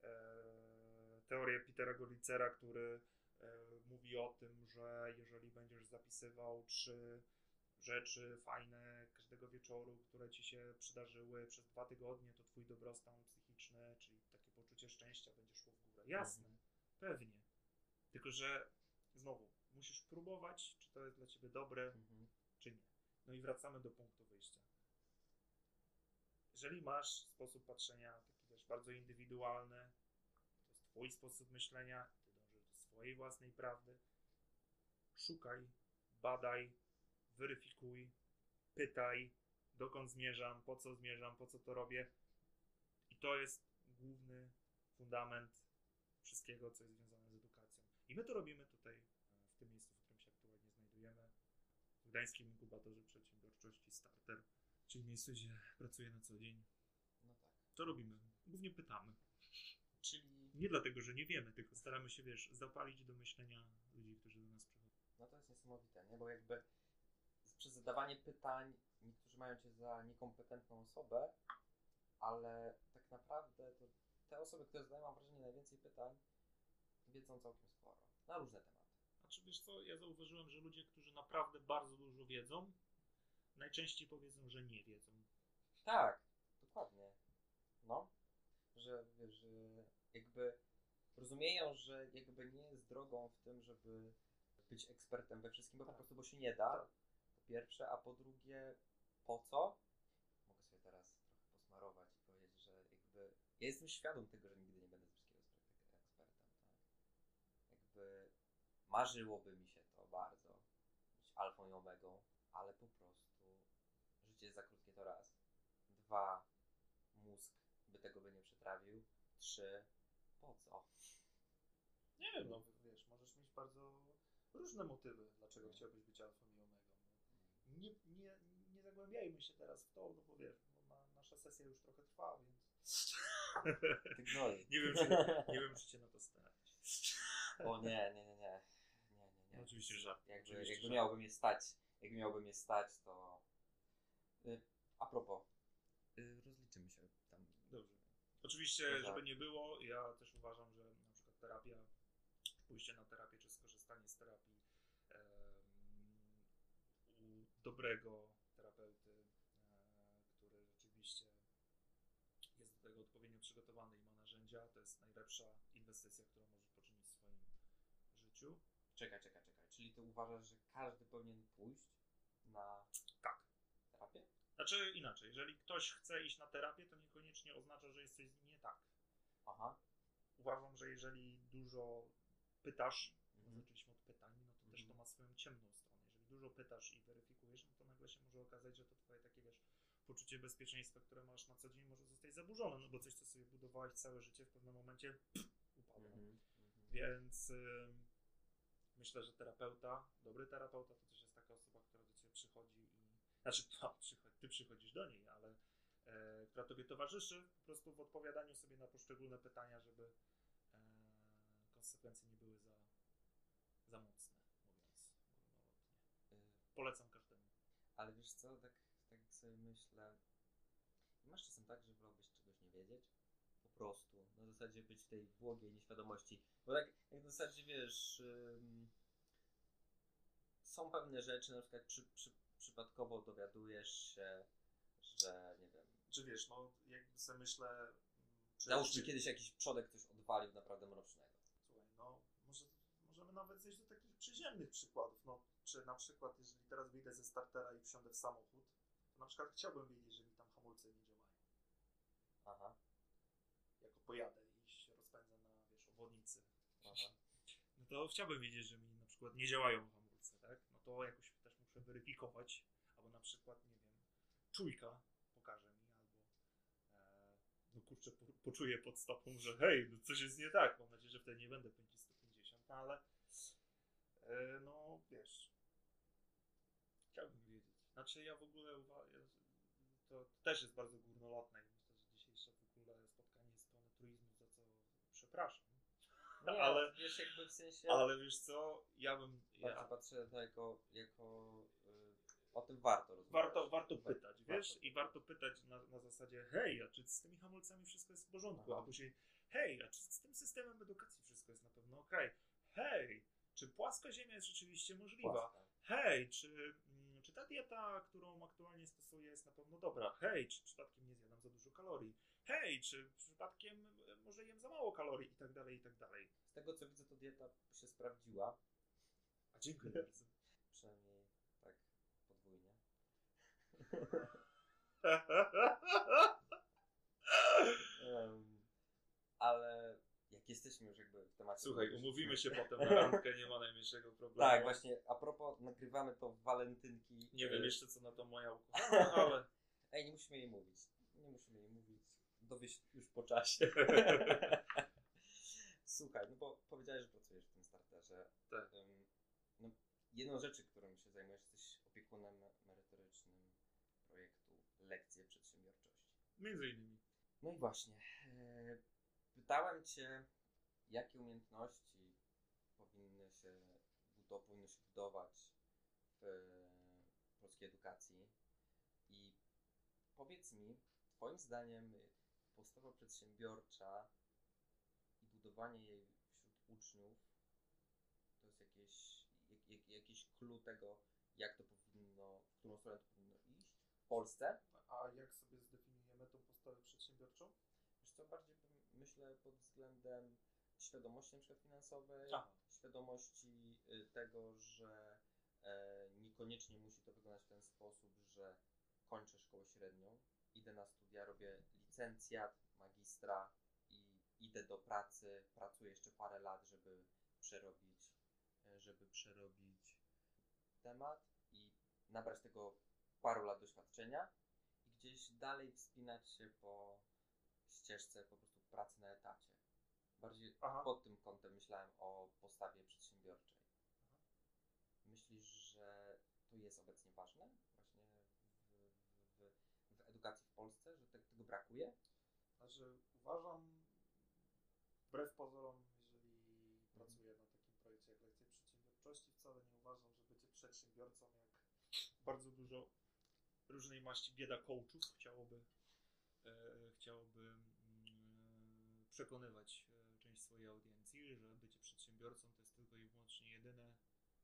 e, teorię Petera Golicera, który e, mówi o tym, że jeżeli będziesz zapisywał trzy rzeczy fajne każdego wieczoru, które ci się przydarzyły przez dwa tygodnie, to twój dobrostan psychiczny, czyli takie poczucie szczęścia będzie szło w górę. Jasne, Mhm. pewnie. Tylko, że znowu, musisz próbować, czy to jest dla ciebie dobre, Mhm. czy nie. No i wracamy do punktu wyjścia. Jeżeli masz sposób patrzenia taki wiesz, bardzo indywidualny, to jest twój sposób myślenia, ty dążysz do swojej własnej prawdy, szukaj, badaj, weryfikuj, pytaj, dokąd zmierzam, po co zmierzam, po co to robię. I to jest główny fundament wszystkiego, co jest związane z edukacją. I my to robimy tutaj, e, w tym miejscu, w którym się aktualnie znajdujemy w Gdańskim Inkubatorze Przedsiębiorczości Starter, czyli miejscu, gdzie pracuję na co dzień. No tak. Co robimy? Głównie pytamy. Czyli Nie dlatego, że nie wiemy, tylko staramy się, wiesz, zapalić do myślenia ludzi, którzy do nas przychodzą. No to jest niesamowite, nie? Bo jakby przez zadawanie pytań niektórzy mają cię za niekompetentną osobę, ale tak naprawdę to te osoby, które zadają, mam wrażenie, najwięcej pytań, wiedzą całkiem sporo. Na różne tematy. Znaczy, wiesz co, ja zauważyłem, że ludzie, którzy naprawdę bardzo dużo wiedzą, najczęściej powiedzą, że nie wiedzą. Tak, dokładnie. No, że wiesz, że jakby rozumieją, że jakby nie jest drogą w tym, żeby być ekspertem we wszystkim, bo po Tak. prostu bo się nie da. Tak. Pierwsze, a po drugie, po co? Mogę sobie teraz trochę posmarować i powiedzieć, że jakby ja jestem świadom tego, że nigdy nie będę z wszystkiego ekspert- ekspertem, tak? Jakby marzyłoby mi się to bardzo, być alfą i omegą, ale po prostu życie jest za krótkie to raz. Dwa, mózg by tego by nie przetrawił. Trzy, po co? Nie wiem, no wiesz, możesz mieć bardzo różne motywy, dlaczego No. chciałbyś być alfą i omegą. Nie, nie, nie zagłębiajmy się teraz w to, no bo wiesz, bo na, nasza sesja już trochę trwa, więc nie, wiem, czy, nie wiem, czy cię na to stać. O nie, nie, nie, nie. Nie, nie, nie. No, oczywiście żart. Jakby, Oczywiście jakby żart. miałoby mnie stać, jakby miałoby mnie stać, to... Y, a propos, y, rozliczymy się tam. Dobrze. Oczywiście, tak. żeby nie było, ja też uważam, że na przykład terapia, pójście na terapię, czy skorzystanie z terapii em, u dobrego terapeuty, e, który rzeczywiście jest do tego odpowiednio przygotowany i ma narzędzia, to jest najlepsza inwestycja, którą możesz poczynić w swoim życiu. Czekaj, czekaj, czekaj. Czyli ty uważasz, że każdy powinien pójść na Tak. terapię? Znaczy inaczej, jeżeli ktoś chce iść na terapię, to niekoniecznie oznacza, że jest coś z nim nie tak. Aha. Uważam, że jeżeli dużo pytasz, Mhm. zaczęliśmy od pytań, no to też to Mhm. ma swoją ciemną stronę. Dużo pytasz i weryfikujesz, no to nagle się może okazać, że to twoje takie, wiesz, poczucie bezpieczeństwa, które masz na co dzień może zostać zaburzone, no bo coś, co sobie budowałeś całe życie w pewnym momencie pff, upada. Mhm. Mhm. Więc ym, myślę, że terapeuta, dobry terapeuta to też jest taka osoba, która do ciebie przychodzi i. Znaczy, przychodzi, ty przychodzisz do niej, ale e, która tobie towarzyszy po prostu w odpowiadaniu sobie na poszczególne pytania, żeby e, konsekwencje nie były za, za mocne. Y, Polecam każdemu. Ale wiesz co, tak, tak sobie myślę, masz czasem tak, że wolałbyś czegoś nie wiedzieć? Po prostu. Na zasadzie być w tej błogiej nieświadomości. Bo tak, jak na zasadzie wiesz, ym, są pewne rzeczy, na przykład przy, przy, przypadkowo dowiadujesz się, że nie wiem, Czy wiesz, no jakby sobie myślę. mm, Czy, załóżmy czy, kiedyś jakiś przodek coś odwalił naprawdę mrocznego. Słuchaj, no nawet zejść do takich przyziemnych przykładów. No, czy na przykład, jeżeli teraz wyjdę ze startera i wsiądę w samochód, to na przykład chciałbym wiedzieć, że mi tam hamulce nie działają. pojadę i się rozpędzę na, wiesz, obwodnicy, Aha. no to chciałbym wiedzieć, że mi na przykład nie działają hamulce, tak? No to jakoś też muszę weryfikować, albo na przykład, nie wiem, czujka pokaże mi, albo e, no kurczę, po, poczuję pod stopą, że hej, no coś jest nie tak. Mam nadzieję, że wtedy nie będę pędzić 150, no ale no wiesz, chciałbym wiedzieć. Znaczy ja w ogóle uważam, to też jest bardzo górnolotne i myślę, że dzisiejsze w ogóle spotkanie jest pełne truizmu, za co przepraszam. Nie, Ale- wiesz, jakby w sensie. Ale wiesz co, ja bym. Ja, patrzę na to jako. jako y, o tym warto rozmawiać. warto, warto Wa- pytać, wiesz? warto. I warto pytać na, na zasadzie, hej, a czy z tymi hamulcami wszystko jest w porządku? Aha. A później, hej, a czy z tym systemem edukacji wszystko jest na pewno ok? Hej, czy płaska ziemia jest rzeczywiście możliwa? Płaska. Hej, czy, mm, czy ta dieta, którą aktualnie stosuję, jest na pewno dobra? Hej, czy przypadkiem nie zjadam za dużo kalorii? Hej, czy przypadkiem e, może jem za mało kalorii? I tak dalej, i tak dalej. Z tego co widzę, to dieta się sprawdziła. A dziękuję bardzo. Przynajmniej tak podwójnie. Em, ale jak jesteśmy już jakby w temacie. Słuchaj, umówimy się potem na randkę, nie ma najmniejszego problemu. Tak, właśnie, a propos, nagrywamy to w walentynki. Nie wiem E, jeszcze co na to moja ukochana, ale Ej, nie musimy jej mówić. Nie musimy jej mówić. Dowie się już po czasie. Słuchaj, no bo powiedziałeś, że pracujesz w tym starterze. Tak. Ym, No, jedną rzeczy, którą się zajmujesz, jesteś opiekunem merytorycznym projektu Lekcje Przedsiębiorczości. między innymi. No i właśnie, e, pytałem Cię, jakie umiejętności powinny się, powinny się budować w polskiej edukacji i powiedz mi, Twoim zdaniem postawa przedsiębiorcza i budowanie jej wśród uczniów to jest jakieś, jak, jak, jakiś clue tego, jak to powinno, w którą stronę to powinno iść w Polsce? A jak sobie zdefiniujemy tą postawę przedsiębiorczą? Wiesz co, bardziej bym- myślę pod względem świadomości na przykład finansowej, Aha. świadomości y, tego, że e, niekoniecznie musi to wyglądać w ten sposób, że kończę szkołę średnią, idę na studia, robię licencjat, magistra i idę do pracy, pracuję jeszcze parę lat, żeby przerobić, e, żeby przerobić temat i nabrać tego paru lat doświadczenia i gdzieś dalej wspinać się po ścieżce po prostu pracy na etacie. Bardziej Aha. pod tym kątem myślałem o postawie przedsiębiorczej. Myślisz, że to jest obecnie ważne właśnie w, w, w, edukacji w Polsce, że te, tego brakuje? Znaczy uważam, wbrew pozorom, jeżeli pracuję na takim projekcie jak Lekcje Przedsiębiorczości, wcale nie uważam, że bycie przedsiębiorcą, jak bardzo dużo różnej maści bieda coachów chciałoby, e, chciałoby przekonywać e, część swojej audiencji, że bycie przedsiębiorcą to jest tylko i wyłącznie jedyne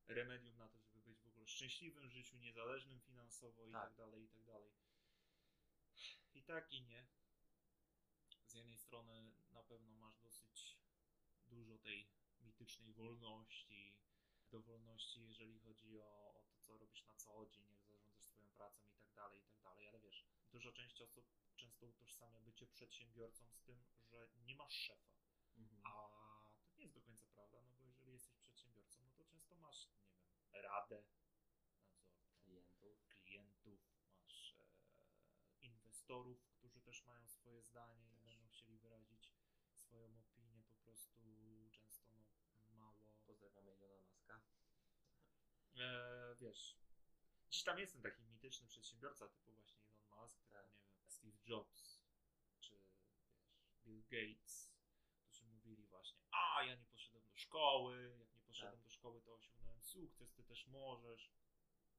remedium na to, żeby być w ogóle szczęśliwym w życiu, niezależnym finansowo i Tak. tak dalej, i tak dalej. I tak i nie. Z jednej strony na pewno masz dosyć dużo tej mitycznej wolności, dowolności, jeżeli chodzi o, o to, co robisz na co dzień, jak zarządzasz swoją pracą i tak dalej, i tak dalej, ale wiesz, duża część osób często utożsamia bycie przedsiębiorcą z tym, że nie masz szefa. Mhm. A to nie jest do końca prawda, no bo jeżeli jesteś przedsiębiorcą, no to często masz, nie wiem, radę nadzorczą, Klientów. klientów, masz e, inwestorów, którzy też mają swoje zdanie i Też. będą chcieli wyrazić swoją opinię, po prostu często no, mało. Pozdrawiamy Ilona Maska. E, wiesz, gdzieś tam jest ten taki mityczny przedsiębiorca typu właśnie Tak. nie wiem, Steve Jobs, czy wiesz, Bill Gates, którzy mówili właśnie, a ja nie poszedłem do szkoły, jak nie poszedłem Tak. do szkoły, to osiągnąłem sukces, ty też możesz.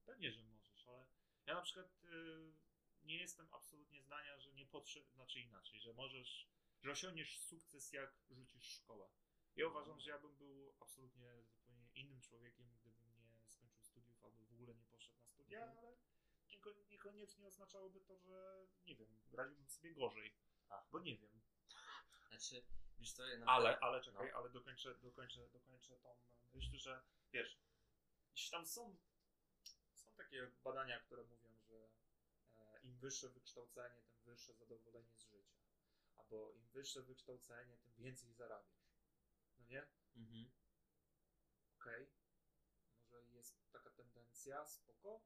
Pewnie, że możesz, ale ja na przykład y, nie jestem absolutnie zdania, że nie potrzeb, znaczy inaczej, że możesz, że osiągniesz sukces, jak rzucisz szkołę. Ja uważam, że ja bym był absolutnie zupełnie innym człowiekiem, gdybym nie skończył studiów albo w ogóle nie poszedł na studia, Mhm. ale niekoniecznie oznaczałoby to, że nie wiem, radziłbym sobie gorzej, A. bo nie wiem. Znaczy, wiesz co, ja na Ale, ale czekaj, no. ale dokończę, dokończę, dokończę tą myśl, że wiesz, gdzieś tam są, są takie badania, które mówią, że e, im wyższe wykształcenie, tym wyższe zadowolenie z życia. Albo im wyższe wykształcenie, tym więcej zarabiasz. No nie? Mhm. Okej. Może jest taka tendencja, spoko.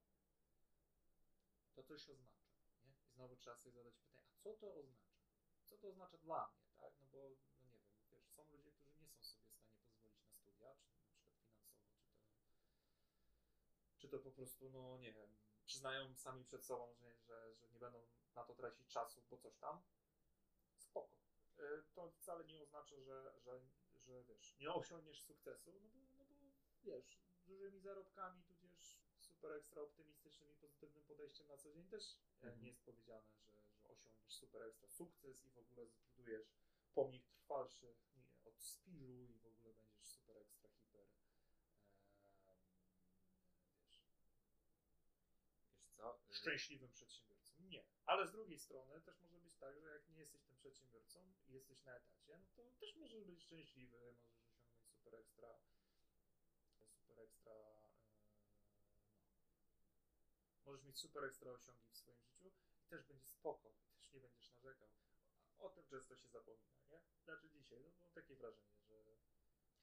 To coś oznacza, nie? I znowu trzeba sobie zadać pytanie, a co to oznacza? Co to oznacza dla mnie, tak? No bo, no nie wiem, wiesz, są ludzie, którzy nie są sobie w stanie pozwolić na studia, czy na przykład finansowo, czy to, czy to po prostu, no nie wiem, przyznają sami przed sobą, że, że, że nie będą na to tracić czasu, bo coś tam. Spoko. Y, To wcale nie oznacza, że, że, że wiesz, nie osiągniesz sukcesu, no bo, no bo wiesz, dużymi zarobkami, tudzież super ekstra optymistycznym i pozytywnym podejściem na co dzień też Mhm. nie jest powiedziane, że, że osiągniesz super ekstra sukces i w ogóle zbudujesz pomnik trwalszy nie, od spiżu i w ogóle będziesz super ekstra hiper wiesz, Wiesz co? y, szczęśliwym przedsiębiorcą. Nie. Ale z drugiej strony też może być tak, że jak nie jesteś tym przedsiębiorcą i jesteś na etacie, no to też możesz być szczęśliwy, możesz osiągnąć super ekstra, super ekstra. Możesz mieć super ekstra osiągi w swoim życiu i też będzie spoko, też nie będziesz narzekał. O tym często się zapomina, nie? Znaczy dzisiaj, no mam takie wrażenie, że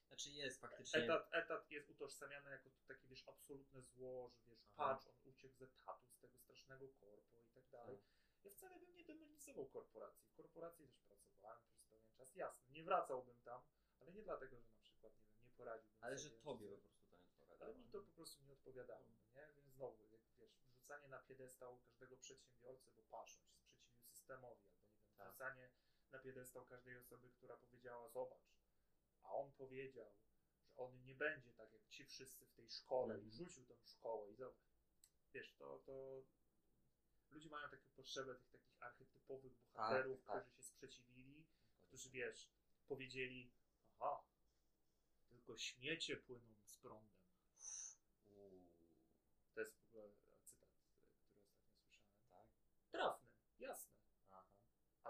Znaczy jest faktycznie. etat, etat jest utożsamiany jako takie, wiesz, absolutne zło, że wiesz, Aha. patrz, on uciekł z etatu, z tego strasznego korpo i tak dalej. Tak. Ja wcale bym nie demonizował korporacji. W korporacji też pracowałem przez pewien czas. Jasne, nie wracałbym tam, ale nie dlatego, że na przykład, nie wiem, nie poradziłbym Ale sobie. że tobie po prostu to nie odpowiada. Ale mi to po prostu nie odpowiadało, no nie? Więc znowu, wrzucanie na piedestał każdego przedsiębiorcy, bo on się sprzeciwił systemowi, albo nie wiem, Tak. wrzucanie na piedestał każdej osoby, która powiedziała, zobacz, a on powiedział, że on nie będzie tak jak ci wszyscy w tej szkole i Mhm. rzucił tą szkołę i zobacz. Wiesz, to, to ludzie mają taką potrzebę tych takich archetypowych bohaterów, tak. którzy się sprzeciwili, którzy wiesz, powiedzieli, aha, tylko śmiecie płyną z prądem. Uuu, To jest w ogóle cytat, y, który ostatnio słyszałem. tak? Trafny, jasne, Aha.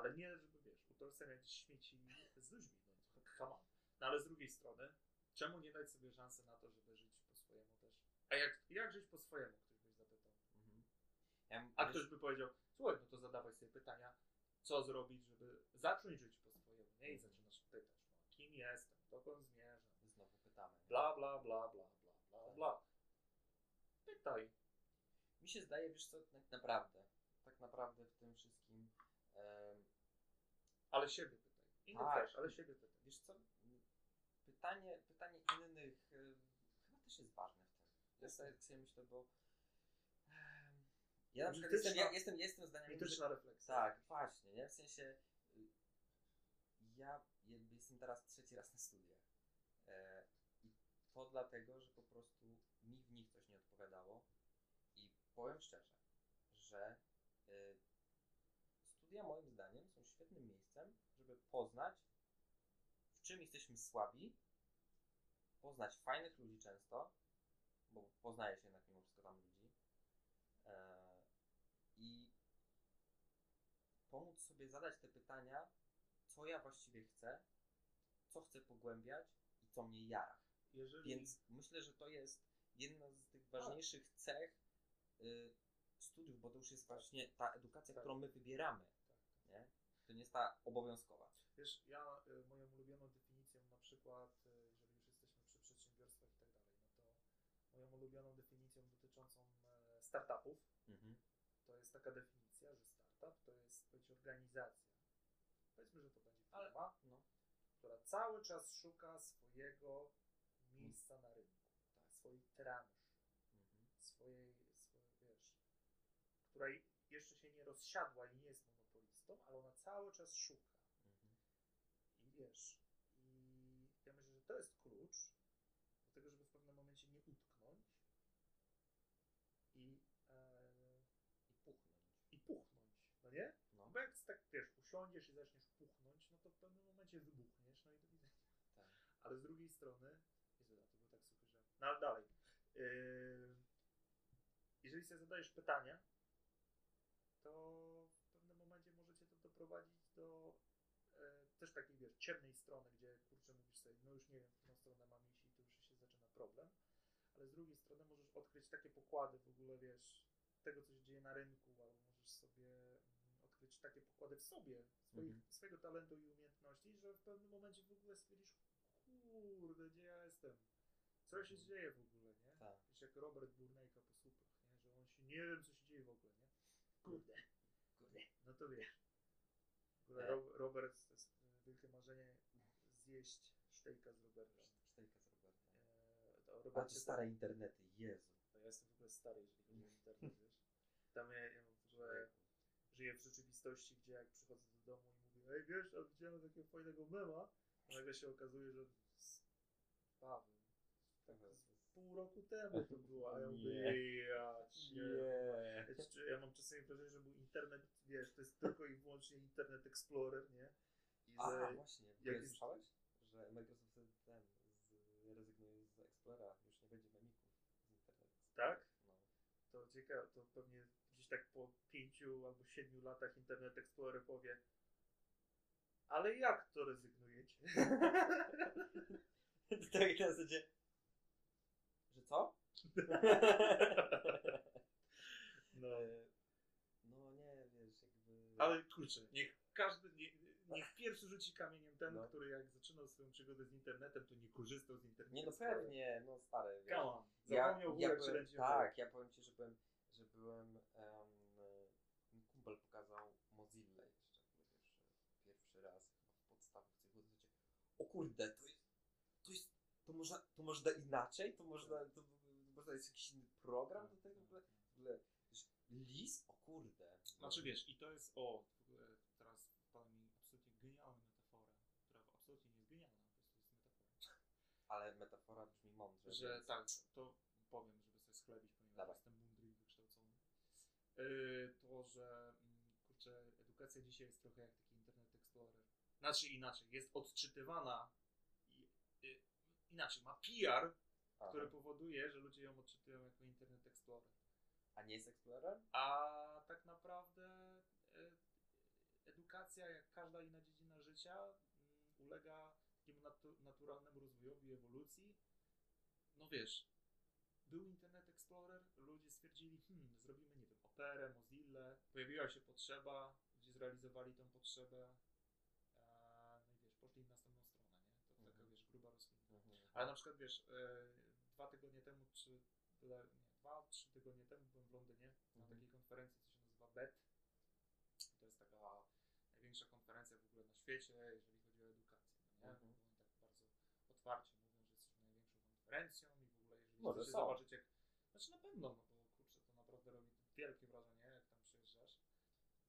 Ale nie, żeby wiesz, utożsamiać śmieci z ludźmi. No, come on. no ale z drugiej strony, czemu nie dać sobie szansy na to, żeby żyć po swojemu też? A jak, jak żyć po swojemu, ktoś byś zapytał. Mhm. Ja, A ktoś by powiedział, słuchaj, no to zadawaj sobie pytania, co zrobić, żeby zacząć żyć po swojemu, nie? I zaczynasz pytać, no, kim jestem, dokąd zmierzam, Znowu pytamy. nie? bla, bla, bla, bla, bla, bla, Tak. bla. Pytaj. Mi się zdaje, wiesz co, tak naprawdę, tak naprawdę w tym wszystkim, Ale siebie pytaj. Innych Tak. też, ale siebie pytaj. wiesz co, pytanie, pytanie innych y, chyba też jest ważne w tym. Ja sobie, sobie myślę, bo em, ja na przykład jestem, ja, jestem, jestem zdania, Mityczna refleksja. tak, właśnie, nie? W sensie y, ja jakby jestem teraz trzeci raz na studiach e, i to dlatego, że po prostu mi w nich coś nie odpowiadało i powiem szczerze, że y, studia moim zdaniem żeby poznać w czym jesteśmy słabi, poznać fajnych ludzi często, bo poznaje się jednak mimo wszystko tam ludzi e, i pomóc sobie zadać te pytania, co ja właściwie chcę, co chcę pogłębiać i co mnie jara. Jeżeli, Więc myślę, że to jest jedna z tych ważniejszych cech y, studiów, bo to już jest właśnie ta edukacja, Tak. którą my wybieramy, tak, tak. nie? To nie jest ta obowiązkowa. Wiesz, ja y, moją ulubioną definicją na przykład, y, jeżeli już jesteśmy przy przedsiębiorstwach i tak dalej, no to moją ulubioną definicją dotyczącą e, startupów Mhm. to jest taka definicja, że startup to jest być organizacja. Powiedzmy, że to będzie firma, No. która cały czas szuka swojego miejsca na rynku, Tak. swojej transzy, Mhm. swojej, swojej, wiesz, która jeszcze się nie rozsiadła i nie jest ale ona cały czas szuka. Mhm. I wiesz, i ja myślę, że to jest klucz do tego, żeby w pewnym momencie nie utknąć i, e, I puchnąć. i puchnąć, no nie? No. Bo jak tak, wiesz, usiądziesz i zaczniesz puchnąć, no to w pewnym momencie wybuchniesz, no i do widzenia. Tak. Ale z drugiej strony, Jezu, a to był tak suchy żart. No ale dalej. Yy, jeżeli sobie zadajesz pytania, to w pewnym momencie możecie to doprowadzić do e, też takiej, wiesz, ciemnej strony, gdzie kurczę mówisz sobie, no już nie wiem, w którą stronę mam iść i tu już się zaczyna problem. Ale z drugiej strony możesz odkryć takie pokłady w ogóle, wiesz, tego, co się dzieje na rynku, albo możesz sobie mm, odkryć takie pokłady w sobie, swoich, Mhm. swojego talentu i umiejętności, że w pewnym momencie w ogóle stwierdzisz, kurde, gdzie ja jestem? Co się Mhm. dzieje w ogóle, nie? Tak. Wiesz, jak Robert Burnejka po słupach, nie? Że on się, nie wiem, co się dzieje w ogóle, nie? Kurde. Kurde. No to wiesz. W ogóle E. Ro- Robert, to jest e, wielkie marzenie, zjeść sztejka z Robertem. Sztejka z Robertem. E, A Robert to stare internety, Jezu. to ja jestem w ogóle stary, jeżeli chodzi o internet, wiesz. Tam ja, ja w ogóle żyję w rzeczywistości, gdzie jak przychodzę do domu i mówię, ej wiesz, a widziałem takiego fajnego mema, a nagle się okazuje, że z Paweł, tak z pół roku temu to było, a ja mówię, ja. Nie. Ja, mam czasami wrażenie, że był internet, wiesz, to jest tylko i wyłącznie Internet Explorer, nie? I A, że właśnie. jak jest- słyszałeś? Że Microsoft ten zrezygnuje z Explorera, już nie będzie memików z Internet Explorera. Tak? No. to ciekawe, to pewnie gdzieś tak po pięciu albo siedmiu latach Internet Explorer powie ale jak to rezygnujecie? tak na zasadzie, że co? No. No nie, wiesz, jakby... Ale kurczę, niech każdy, nie, niech pierwszy rzuci kamieniem ten, No. który jak zaczynał swoją przygodę z internetem, to nie korzystał z internetu. Nie no pewnie, no stary, wiesz. Come on. Ja, Zapomniał w ja leci Tak, ja powiem ci, że byłem, że byłem, em, mi kumpel pokazał Mozilla jeszcze w ogóle pierwszy, raz w podstawówce. Było takie, o kurde, to jest, to można, to można inaczej, to można, to, można jest jakiś inny program do tego w ogóle, w ogóle wiesz, list, o kurde. Znaczy wiesz, i to jest, o, teraz wpadła mi absolutnie genialna metafora, która absolutnie nie jest genialna, po prostu jest metafora. Ale metafora brzmi mądrze. Że więc- tak, to powiem, żeby sobie schlebić, ponieważ Dawaj. jestem mądry i wykształcony. Yy, to, że mm, kurczę, edukacja dzisiaj jest trochę jak taki Internet Explorer. Znaczy inaczej, jest odczytywana inaczej, ma PR, Aha. który powoduje, że ludzie ją odczytują jako Internet Explorer. A nie jest Explorer? A tak naprawdę e, edukacja, jak każda inna dziedzina życia, mm, ulega takiemu natu- naturalnemu rozwojowi, ewolucji. No wiesz, był Internet Explorer, ludzie stwierdzili, hmm, zrobimy, nie wiem, Operę, Mozilla, pojawiła się potrzeba, gdzie zrealizowali tę potrzebę, e, no i wiesz, poszli w następną stronę, nie? To taka, Mhm. wiesz, gruba rozkminka. Mhm. Ale na przykład wiesz, e, dwa tygodnie temu, czy nie, dwa, trzy tygodnie temu byłem w Londynie na Mhm. takiej konferencji, co się nazywa BET. To jest taka największa konferencja w ogóle na świecie, jeżeli chodzi o edukację. No nie? Mhm. Oni tak bardzo otwarcie mówią, że jesteśmy największą konferencją i w ogóle jeżeli Może chcecie są. zobaczyć jak... Znaczy na pewno, no bo kurczę, to naprawdę robi wielkie wrażenie, jak tam przyjeżdżasz.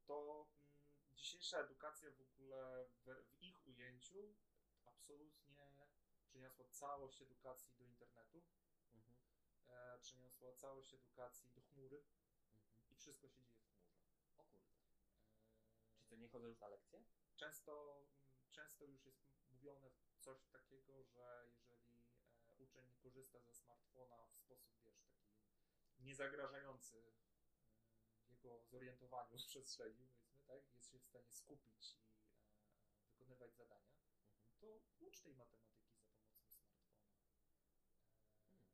To mm, dzisiejsza edukacja w ogóle w, w ich ujęciu absolutnie przeniosła całość edukacji do internetu, Mhm. e, przeniosła całość edukacji do chmury Mhm. i wszystko się dzieje w chmurze. O kurde. E, Czy to nie chodzę już na lekcje? często, mm, często już jest mówione coś takiego, że jeżeli e, uczeń korzysta ze smartfona w sposób, wiesz, taki niezagrażający e, jego zorientowaniu w przestrzeni, powiedzmy, tak, jest się w stanie skupić i e, wykonywać zadania, Mhm. to ucz tej matematyki za pomocą smartfona. E, Hmm.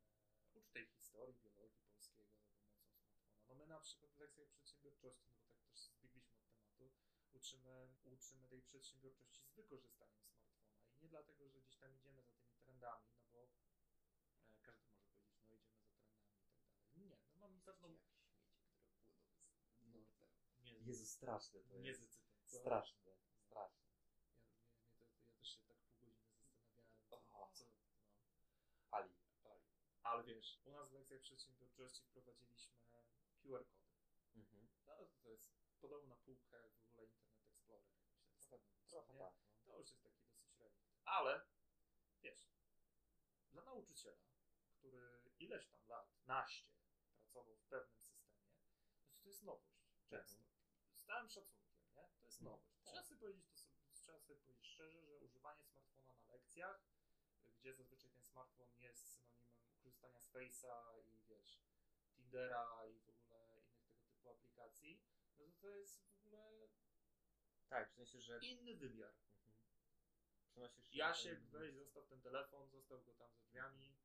Ucz tej historii, biologii polskiego za pomocą smartfona. No my na przykład w lekcjach przedsiębiorczości, no bo tak też zbiegliśmy od tematu, uczymy, uczymy tej przedsiębiorczości z wykorzystaniem smartfona. I nie dlatego, że gdzieś tam idziemy za tymi trendami, no bo e, każdy może powiedzieć, no idziemy za trendami i tak dalej. Nie, no mamy pewną... Jak śmieci, które płyną z nurtem. Nie, Jezu, straszne to jest. Straszne, straszne. Ja, mnie, mnie to, to ja też się tak pół godziny zastanawiałem, O. co, co no. Ali. pali. Ale wiesz, u nas w lekcjach przedsiębiorczości wprowadziliśmy QR kody. Mhm. No to, jest podobno na półkę jak w ogóle Internet Explorer. Myślę, Trochę, stanowić, trochę tak. No. To już jest taki dosyć relikt. Ale wiesz, dla nauczyciela, który ileś tam lat, naście, pracował w pewnym systemie, no to, to jest nowość. Często. Mhm. Z całym szacunkiem, nie? To jest No, nowość. tak. Trzeba sobie powiedzieć to sobie, trzeba sobie powiedzieć szczerze, że używanie smartfona na lekcjach, gdzie zazwyczaj ten smartfon jest synonimem korzystania z Face'a i wiesz, Tindera i w ogóle innych tego typu aplikacji, no to to jest w ogóle Tak, w sensie, że. inny wymiar. Mhm. Przenosisz Jasiek, ten- weź, zostaw ten telefon, zostaw go tam za drzwiami,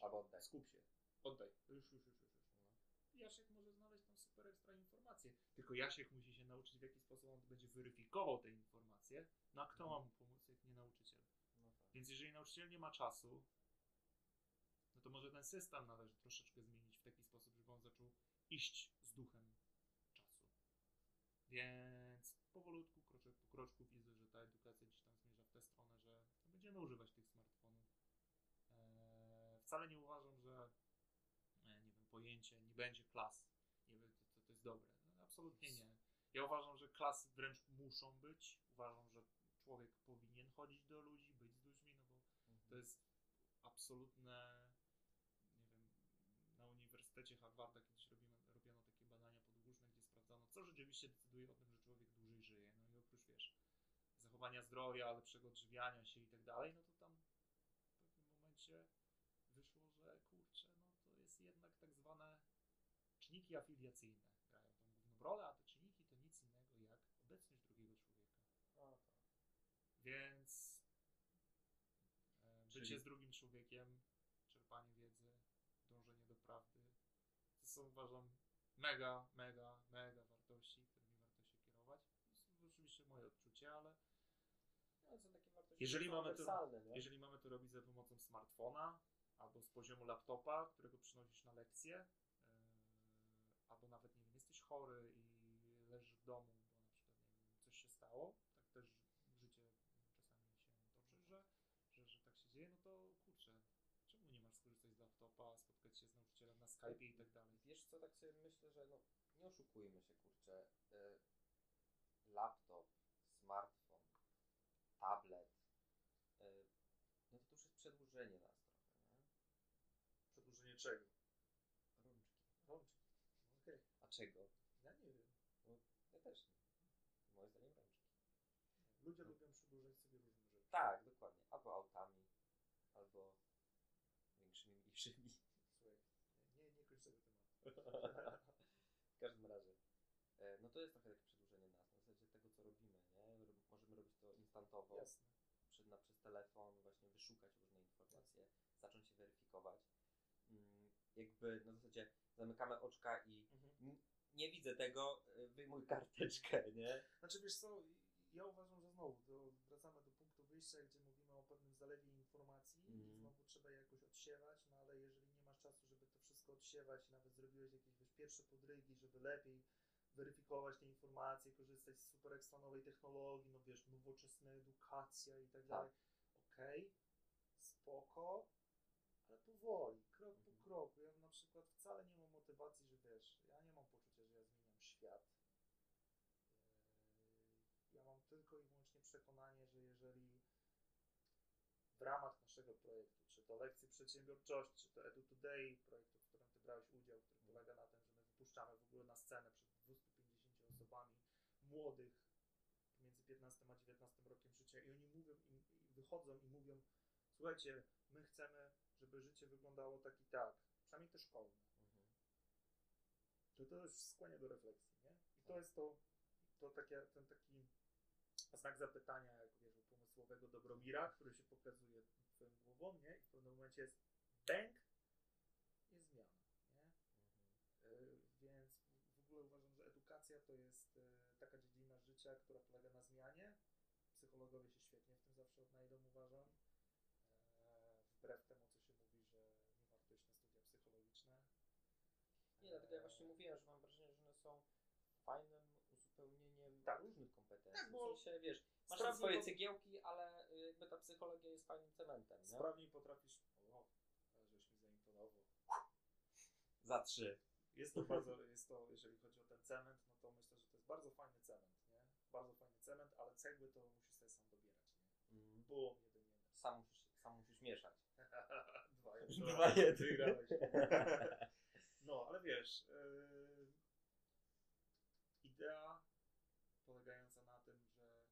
Albo oddaj. skup się, oddaj, już, już, już, już. już. No. Jasiek może znaleźć tam super ekstra informacje. Tylko Jasiek musi się nauczyć, w jaki sposób on będzie weryfikował te informacje. No a kto ma mu pomóc, jak nie nauczyciel? No tak. Więc jeżeli nauczyciel nie ma czasu, to może ten system należy troszeczkę zmienić w taki sposób, żeby on zaczął iść z duchem czasu. Więc powolutku, kroczek po kroczku widzę, że ta edukacja gdzieś tam zmierza w tę stronę, że będziemy używać tych smartfonów. Eee, wcale nie uważam, że e, nie wiem, pojęcie nie będzie klas, nie wiem, to, to, to jest dobre. No, absolutnie nie. Ja uważam, że klasy wręcz muszą być. Uważam, że człowiek powinien chodzić do ludzi, być z ludźmi, no bo Mhm. to jest absolutne, Uniwersytecie Harvarda kiedyś robiono, robiono takie badania podłużne, gdzie sprawdzano, co rzeczywiście decyduje o tym, że człowiek dłużej żyje. No i oprócz, wiesz, zachowania zdrowia, lepszego odżywiania się i tak dalej, no to tam w pewnym momencie wyszło, że kurczę, no to jest jednak tak zwane czynniki afiliacyjne grają tą główną rolę, a te czynniki to nic innego jak obecność drugiego człowieka. No tak. Więc e, bycie Czyli- z drugim człowiekiem, czerpanie wiedzy, dążenie do prawdy, to są uważam mega, mega, mega wartości, którymi warto się kierować. To są oczywiście moje odczucie, ale No, są takie wartości Jeżeli mamy to- nie? jeżeli mamy to robić za pomocą smartfona albo z poziomu laptopa, którego przynosisz na lekcję, e, albo nawet, nie wiem, jesteś chory i leżysz w domu, bo na przykład, nie wiem, coś się stało, tak też życie czasami się toczy, że, że, że tak się dzieje, no to kurczę, czemu nie masz skorzystać z laptopa, spotkać się z Skype'ie i tak dalej? Wiesz co, tak sobie myślę, że no, nie oszukujmy się, kurczę. Y, laptop, smartfon, tablet, y, no to, to już jest przedłużenie nas trochę, nie? Przedłużenie czego? Rączki. Rączki. Okej, A czego? ja nie wiem. Ja też nie. Moim zdaniem rączki. Ludzie lubią przedłużać sobie różne rzeczy. Tak, dokładnie. Albo autami, albo większymi, mniejszymi. Słuchaj, nie, nie kończ tego tematu. W każdym razie. e, No to jest trochę takie przedłużenie nas, na zasadzie tego, co robimy, nie? Możemy robić to instantowo, Jasne. przed, na, przez telefon, właśnie wyszukać różne informacje, zacząć je weryfikować. Mm, Jakby na zasadzie zamykamy oczka i n- nie widzę tego, e, wyjmuj karteczkę, nie? Znaczy wiesz co, ja uważam, że znowu do, wracamy do punktu wyjścia, gdzie mówimy o pewnym zalewie informacji i Mhm. znowu trzeba je jakoś odsiewać, no ale jeżeli nie masz czasu, żeby wszystko odsiewać nawet zrobiłeś jakieś wiesz, pierwsze podrygi, żeby lepiej weryfikować te informacje, korzystać z super ekstra nowej technologii, no wiesz, nowoczesna edukacja i tak dalej. Okej, spoko, ale powoli, krok Mhm. po kroku. Ja na przykład wcale nie mam motywacji, że wiesz, ja nie mam poczucia, że ja zmieniam świat. Yy, Ja mam tylko i wyłącznie przekonanie, że jeżeli w ramach naszego projektu, czy to lekcje przedsiębiorczości, czy to Edu Today, projektu, brałeś udział, który polega na tym, że my wypuszczamy w ogóle na scenę przed 250 osobami młodych pomiędzy 15 a 19 rokiem życia i oni mówią, i, i wychodzą i mówią, słuchajcie, my chcemy, żeby życie wyglądało tak i tak, przynajmniej te szkolne. Mhm. To to już skłania do refleksji, nie? I to Tak. jest to, to takie, ten taki znak zapytania, jak wiesz, pomysłowego Dobromira, który się pokazuje głową, nie? I w pewnym momencie jest bęk, jest zmiana, nie? Mhm. Y, Więc w ogóle uważam, że edukacja to jest y, taka dziedzina życia, która polega na zmianie. Psychologowie się świetnie w tym zawsze odnajdą, uważam. E, Wbrew temu, co się mówi, że nie warto iść na studia psychologiczne. Nie, dlatego ja właśnie mówiłem, że mam wrażenie, że one są fajnym uzupełnieniem Tak. różnych kompetencji. Tak, bo w sensie, wiesz, masz swoje po- cegiełki, ale y, jakby ta psychologia jest fajnym cementem, nie? Sprawniej potrafisz. O, żeś mi zaimponował. Za trzy. Jest to bardzo, jest to, jeżeli chodzi o ten cement, no to myślę, że to jest bardzo fajny cement, nie? Bardzo fajny cement, ale cegły to musisz sobie sam dobierać, nie? Mm. Bum, jeden jeden. Sam musisz, sam musisz mieszać. Dwa jeden. Dwa jeden. Wygrałeś. No, ale wiesz, yy, idea polegająca na tym, że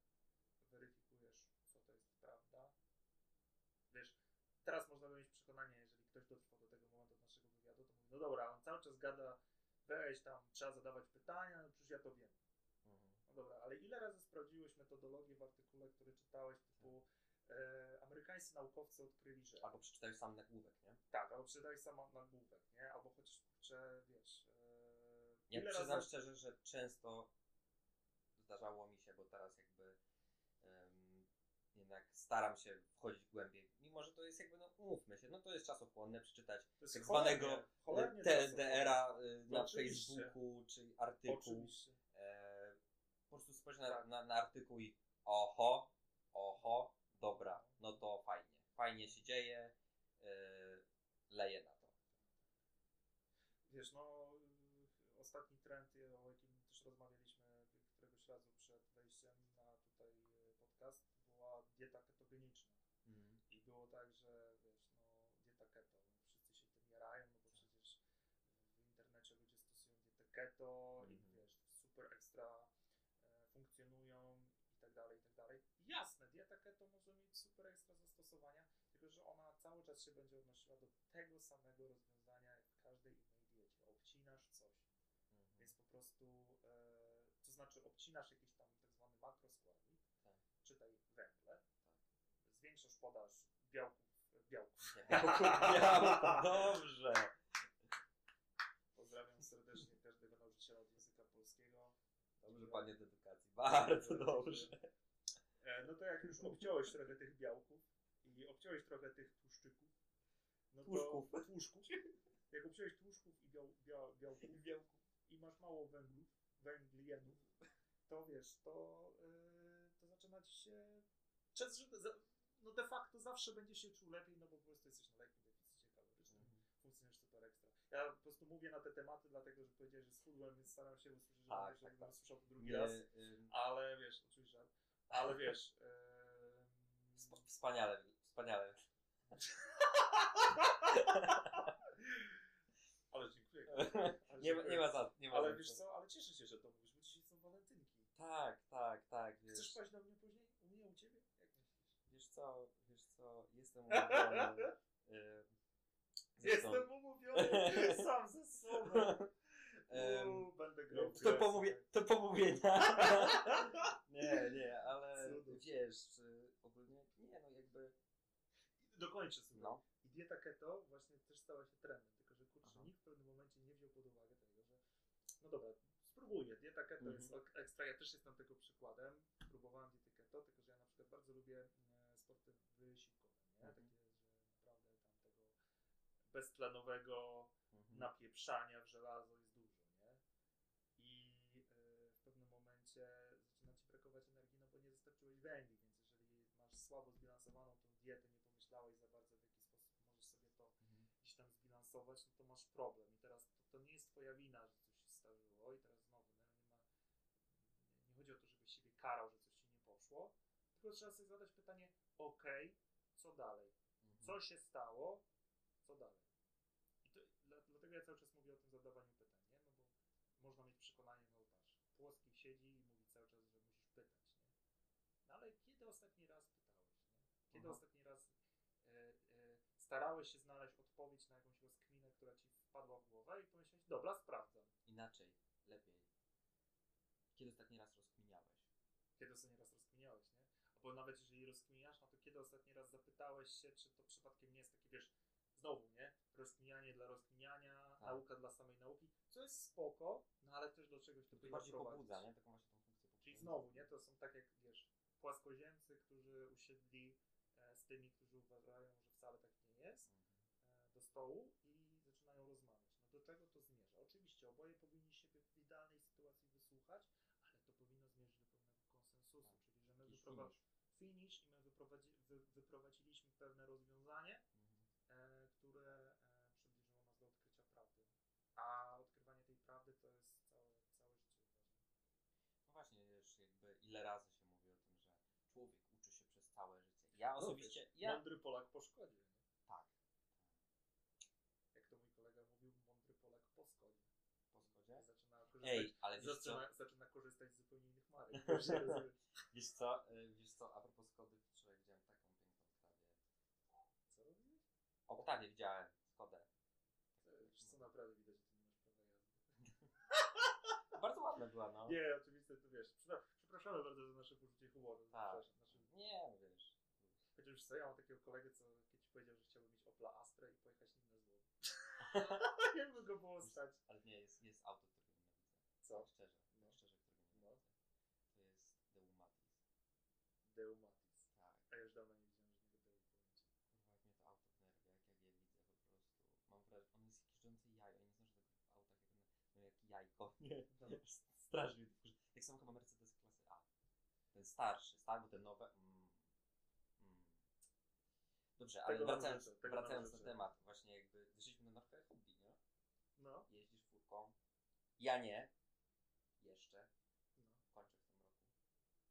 weryfikujesz, co to jest prawda. Wiesz, teraz można by mieć przekonanie, jeżeli ktoś dotrwał do tego momentu naszego wywiadu, to mówi, no dobra, on cały czas gada, weź tam, trzeba zadawać pytania, no przecież ja to wiem. Mhm. No dobra, ale ile razy sprawdziłeś metodologię w artykule, który czytałeś, typu e, amerykańscy naukowcy odkryli, że... Albo przeczytałeś sam nagłówek, nie? Tak, albo przeczytałeś sam nagłówek, nie? Albo chociaż, kurczę, wiesz, e, Ja przyznam razy- szczerze, że często zdarzało mi się, bo teraz jakby jednak staram się wchodzić głębiej, mimo że to jest jakby, no umówmy się, no to jest czasochłonne przeczytać jest tak zwanego cholernie TLDR-a y, na Oczywiście. Facebooku, czy artykuł. E, po prostu spojrzę na, na, na artykuł i oho, oho, dobra, no to fajnie. Fajnie się dzieje, e, leję na to. Wiesz, no ostatni trend, o jakim też rozmawialiśmy któregoś razu przed wejściem na tutaj y, podcast, była dieta ketogeniczna. Mhm. I było tak, że wiesz, no dieta keto, wszyscy się tym jarają, no bo przecież w internecie ludzie stosują dietę keto i Mhm. wiesz, super ekstra e, funkcjonują i tak dalej, i tak dalej. Jasne, dieta keto może mieć super ekstra zastosowania, tylko że ona cały czas się będzie odnosiła do tego samego rozwiązania jak w każdej innej diecie. Obcinasz coś, Mhm. więc po prostu, e, to znaczy obcinasz jakiś tam tak zwany makroskładnik, Tak. czytaj węgle, zwiększasz podaż białków, białków. Białko, dobrze. Pozdrawiam serdecznie każdego nauczyciela od języka polskiego. Dobrze, panie do edukacji, bardzo dobrze. No to jak już obciąłeś trochę tych białków i obciąłeś trochę tych tłuszczyków, no Tłuszków. to tłuszków, jak obciąłeś tłuszków i biał, biał, białków, Białku. i masz mało węglów, węglienów, to wiesz, to, yy, to zaczyna ci się. Przez, że- no de facto zawsze będzie się czuł lepiej, no bo po prostu jesteś na lekkim deficycie kalorycznym, Mhm. funkcjonujesz super ekstra. Ja po prostu mówię na te tematy, dlatego że powiedziałeś, że schudłem, więc staram się usłyszeć, Tak, żebym tak, tak. usłyszał to drugi Nie, raz. ym, Ale wiesz, oczywiście żart, ale wiesz. Yy, wspaniale, wspaniale. ale dziękuję. Ale Nie, ma- nie ma za, nie ma Ale wiesz co. ale cieszę się, że to mówisz, bo dzisiaj są walentynki. Tak, tak, tak. Wiesz, Chcesz paść do mnie później? U mnie, u ciebie? Jak myślisz? wiesz co, wiesz co, jestem umówiony. y, zresztą- Jestem umówiony sam ze sobą. Uuu, będę grał. To, pomówie, to pomówienia. nie, nie. Wiesz, ogólnie nie, no jakby, Dokończę sobie. no, I dieta keto właśnie też stała się trendem, tylko że kurczę, Aha. nikt w pewnym momencie nie wziął pod uwagę tego, że no dobra, spróbuję, dieta keto Mhm. jest ekstra, ja też jestem tego przykładem, próbowałem diety keto, tylko że ja na przykład bardzo lubię e, sporty wysiłkowe, nie? Mhm. Takie, że naprawdę tam tego beztlenowego mhm. napieprzania w żelazo jest dużo, nie? I e, w pewnym momencie zaczyna ci brakować energii, no bo nie dostarczyłeś węgli, więc jeżeli masz słabo zbilansowaną tą dietę, nie pomyślałeś za bardzo w jaki sposób możesz sobie to Mhm. gdzieś no to masz problem. I teraz to, to nie jest twoja wina, że coś się zdarzyło i teraz znowu, no, nie ma, nie, chodzi o to, żebyś siebie karał, że coś ci nie poszło, tylko trzeba sobie zadać pytanie, ok, co dalej? Mhm. Co się stało? Co dalej? I to, dla, dlatego ja cały czas mówię o tym zadawaniu pytań, nie? No bo można mieć przekonanie, no patrz, Płoski siedzi i mówi cały czas, że musisz pytać, nie? No ale kiedy ostatni raz pytałeś, nie? Kiedy Aha. ostatni raz e, e, starałeś się znaleźć odpowiedź na jakąś rozkminę, która ci wpadła w głowę i pomyślałeś, dobra, sprawdzam. Inaczej, lepiej. Kiedy ostatni raz rozkminiałeś? Kiedy ostatni raz rozkminiałeś, nie? Albo nawet jeżeli rozkminiasz, no to kiedy ostatni raz zapytałeś się, czy to przypadkiem nie jest takie, wiesz, znowu, nie? Rozkminianie dla rozkminiania, Tak. nauka dla samej nauki, co jest spoko, no ale też do czegoś to powinno bardziej prowadzić. pobudza, nie? Taką właśnie tą funkcję Czyli pobudza. znowu, nie? To są tak jak, wiesz, płaskoziemcy, którzy usiedli e, z tymi, którzy uważają, że wcale tak nie jest, Mhm. e, do stołu i zaczynają rozmawiać. No do czego to zmierza? Oczywiście oboje powinni siebie w idealnej sytuacji wysłuchać, ale to powinno zmierzyć do pewnego konsensusu, Tak. czyli że my Jakiś wyprowa- finish. finish i my wyprowadzi- wy- wyprowadziliśmy pewne rozwiązanie, Mhm. e, które e, przybliżyło nas do odkrycia prawdy. A odkrywanie tej prawdy to jest całe, całe życie uważam. No właśnie, wiesz, jakby ile razy się mówi o tym, że człowiek uczy się przez całe życie. Ja osobiście, No, wiesz, ja... Mądry Polak po szkodzie. Nie? Tak, Jak to mój kolega mówił, mądry Polak po szkodzie. po zgodzie. Zaczyna korzystać, Ej, ale wiesz co, zaczyna, zaczyna korzystać z zupełnie innych marek. Wiesz co, y, wiesz co, a propos Skody, wczoraj widziałem taką piękną Oktawię. Co robisz? Oktawię widziałem, Skodę. Wiesz co, naprawdę widać, że ty nie masz prawa jazdy. Bardzo ładna była, no. Nie, oczywiście, to wiesz. przepra- Przepraszamy bardzo za nasze poczucie humoru. Tak. Znaczy, Nie, wiesz. chociaż co, ja mam takiego kolegę, co kiedyś powiedział, że chciałby mieć Opla Astra i pojechać nim na złom. Jakby go było stać. Ale nie, jest, jest auto, Co? Szczerze, No. szczerze, którego nie No. widzę. To jest Deumatis. Deumatis. Tak. A ja już dawno nie widziałem żadnego Deu, ci. Kurwa, jak mnie to auto wnerwia, jak, jak je widzę po prostu. Mam wrażenie, on jest rządzy jajo, ja nie znoszę tego w autach, jak mają jak jajko. Nie, No. strasznie. Tak samo chyba Mercedes klasy A. Ten starszy, tak, bo te nowe... Mm, mm. Dobrze, ale Tego wracając, nam wracając na temat, właśnie jakby zeszliśmy na nowkę hobby, nie? No. Jeździsz furką. Ja nie. Jeszcze. no. Kończę w tym roku.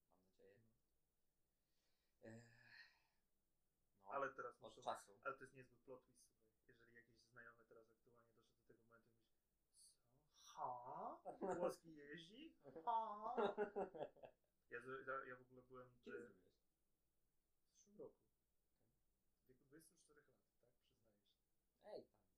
Mam nadzieję. Ech, No, Ale teraz od muszę... czasu. Ale to jest niezły plot twist, słuchaj. Jeżeli jakiś znajomy teraz aktualnie doszedł do tego momentu i myśli co? Ha? Włoski jeździ? Ha? Ja, ja, w ogóle byłem... Kiedy zrobiłeś? W zeszłym roku. W wieku 24 lat, tak? Przyznaję się. Ej, spokój.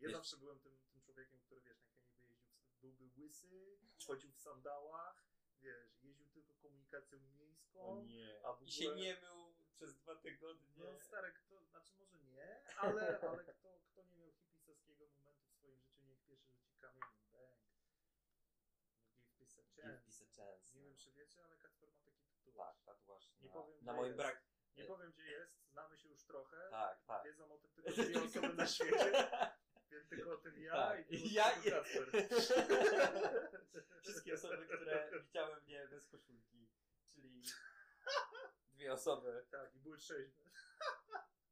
Ja Wiesz, zawsze byłem tym, tym człowiekiem, który wiesz, najchętniej by jeździł, w, byłby łysy, chodził w sandałach, wiesz, jeździł tylko komunikacją miejską. O nie. A w I się ogóle- nie mył przez dwa tygodnie. No stary, kto, znaczy może nie, ale, ale kto, kto nie miał hipisowskiego momentu w swoim życiu, niech pierwszy rzuci kamieniem, bang. Give peace a chance. Give peace a chance, Nie no. wiem czy wiecie, ale Kacper ma taki tatuaż. Tak, tatuaż Nie na, powiem, na moim jest. brak. Nie powiem gdzie jest, znamy się już trochę. Tak, tak. Wiedzą o tym tylko dwie osoby na świecie. Wiem tylko o tym ja Tak. i Ja o i- Kacper. Wszystkie osoby, które widziały mnie bez koszulki, czyli dwie osoby. Tak, i były trzeźwe.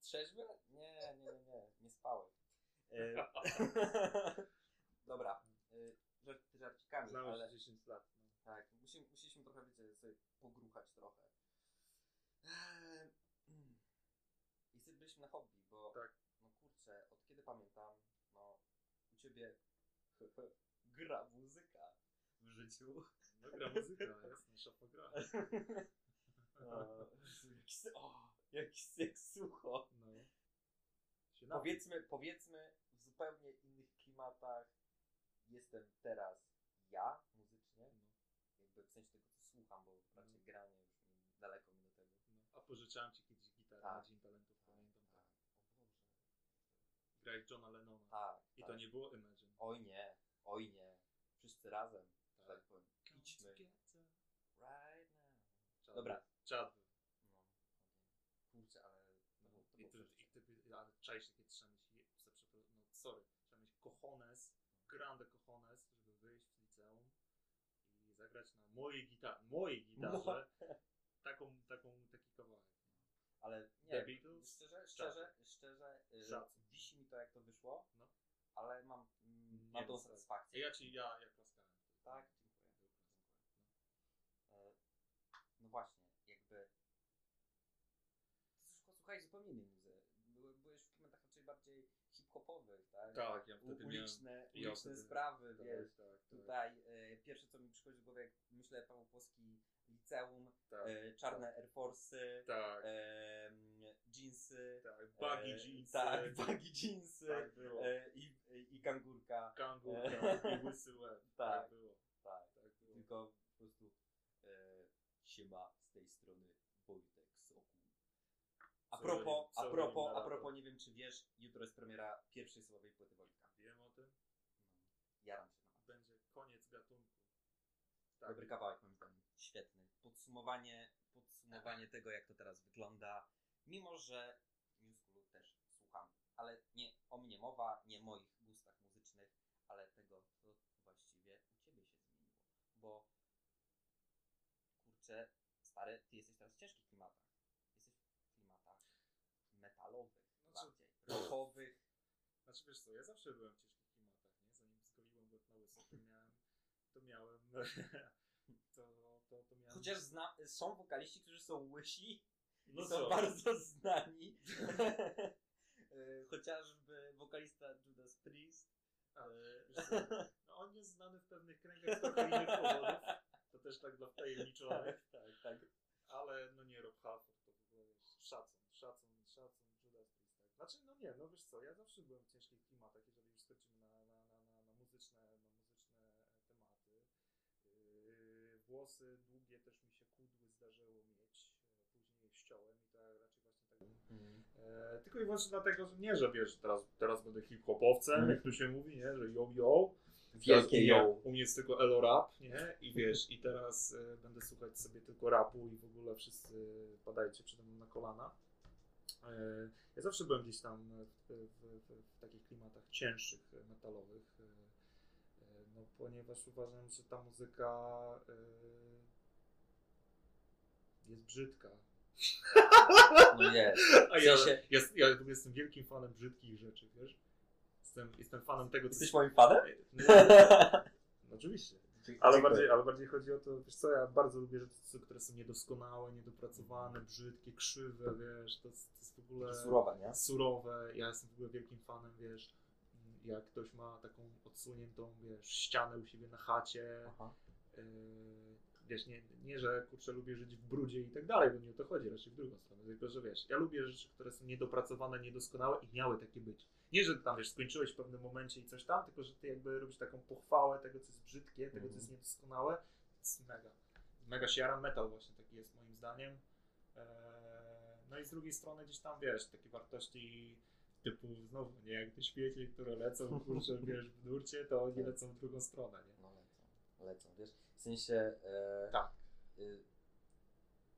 Trzeźwe? Nie, nie, nie, nie, nie spały. E, Dobra, e, żarty żarcikami, Znamy ale się 10 lat. No. tak, musimy, musieliśmy trochę, wiecie, sobie pogruchać trochę. Mm. I sobie byliśmy na hobby, bo Tak. no kurczę, od kiedy pamiętam, no u ciebie gra muzyka w życiu. No gra muzyka, jest nasza pogra. O, jak, s- o, sucho. No. Powiedzmy, powiedzmy w zupełnie innych klimatach jestem teraz ja muzycznie, No, jakby w sensie tego co słucham, bo raczej No. granie już daleko mi do tego. no. A pożyczałem ci kiedyś gitarę Tak. na Dzień Talentów, pamiętam. tak. O Boże. Grałeś Johna Lennona. Tak. I tak. to nie było Imagine. Oj nie, oj nie. Wszyscy razem, że Tak. tak powiem. Idźmy. Right now. Dobra. Był. No. Kurczę, ale No, no, to I ty, i ty, ale czaisz takie trzeba mieć, no sorry, trzeba mieć cojones, grande cojones, żeby wyjść z liceum i zagrać na mojej gitarze, mojej gitarze, taką, taką, taki kawałek. Ale The nie, Beatles? szczerze, szczerze, szczerze, y, Szacun. wisi mi to jak to wyszło, No. ale mam, mm, mam tą satysfakcję. Ja ci, ja, ja klaskałem. Tak, dziękuję. Klask. E, No właśnie, jakby. Słuchaj zupełnie innej Byłeś w klimatach raczej bardziej hip-hopowych, tak? Tak, ja wtedy uliczne, ja uliczne wtedy- sprawy, miałem... wiesz. Tak, tak, tak. Tutaj e, pierwsze co mi przychodzi do głowy, jak myślę Paweł Płoski liceum, Tak, e, czarne Air Force'y, tak, e, jeansy, tak, baggy e, jeans. tak, baggy jeansy tak było. e, i, i kangurka. Kangur, e, tak, i łysy łeb. Tak. Tak było, Tak, tak było. tylko po prostu e, siema z tej strony Wojtek. A propos, a propos, a propos, nie wiem czy wiesz, jutro jest premiera pierwszej solowej płyty Wojtka. Wiem o tym. No, jaram się na. Będzie koniec gatunku. Tak. Dobry kawałek moim zdaniem. Świetny. Podsumowanie, podsumowanie tego, jak to teraz wygląda. Mimo, że New Schoolu też słucham. Ale nie o mnie mowa, nie o moich gustach muzycznych, ale tego, co właściwie u ciebie się zmieniło. Bo kurczę, stary, ty jesteś teraz w ciężkich klimatach. Jesteś w klimatach metalowych, Rockowych. Znaczy wiesz co, ja zawsze byłem w ciężkich klimatach, nie? Zanim zgoliłem łeb na łyso, to miałem, to miałem, to, to, to miałem... Chociaż zna, są wokaliści, którzy są łysi no I są co? bardzo znani. Chociażby wokalista Judas Priest. A, no on jest znany w pewnych kręgach z trochę innych powodów, to też tak dla wtajemniczonych, tak, tak, tak. ale no nie Rob Halford, to w ogóle szacun, szacun, szacun. Znaczy, no nie, no wiesz co, ja zawsze byłem w ciężkich klimatach, jeżeli już schodzimy na, na, na, na, muzyczne, na muzyczne e, tematy. Yy, włosy długie też mi się kudły zdarzyło mieć, e, później ściąłem i to raczej właśnie tak E, tylko i wyłącznie dlatego, że nie, że wiesz, teraz, teraz będę hip-hopowcem, jak to się mówi, nie, że yo yo, Wielkie ją. u mnie jest tylko elo rap, nie? I wiesz, i teraz y, będę słuchać sobie tylko rapu i w ogóle wszyscy padajcie przede mną na kolana. Y, ja zawsze byłem gdzieś tam w, w, w, w takich klimatach cięższych, y, metalowych, no ponieważ uważam, że ta muzyka jest brzydka. No jest. A ja, sensie- ja, ja ogóle jestem wielkim fanem brzydkich rzeczy, wiesz? Jestem, jestem fanem tego, co... Jesteś moim fanem? No, no, oczywiście. Ale bardziej, ale bardziej chodzi o to, wiesz co, ja bardzo lubię rzeczy, które są niedoskonałe, niedopracowane, brzydkie, krzywe, wiesz, to, jest- to jest w ogóle Surowa, nie? surowe. Ja jestem w ogóle wielkim fanem, wiesz, jak ktoś ma taką odsuniętą, wiesz, ścianę u siebie na chacie, Aha. Yy, wiesz, nie, nie, że kurczę lubię żyć w brudzie i tak dalej, bo nie o to chodzi, raczej w drugą stronę, tylko że wiesz, ja lubię rzeczy, które są niedopracowane, niedoskonałe i miały takie być. Nie, że tam wiesz, skończyłeś w pewnym momencie i coś tam, tylko że ty jakby robisz taką pochwałę tego, co jest brzydkie, tego, co jest Mhm. niedoskonałe. To jest mega. Mega się metal właśnie taki jest moim zdaniem. Eee, no i z drugiej strony gdzieś tam wiesz, takie wartości typu znowu, nie jak te świecie, które lecą, kurczę, wiesz, w nurcie, to oni lecą w drugą stronę, nie? No lecą, lecą, wiesz. W sensie... E, Tak. y,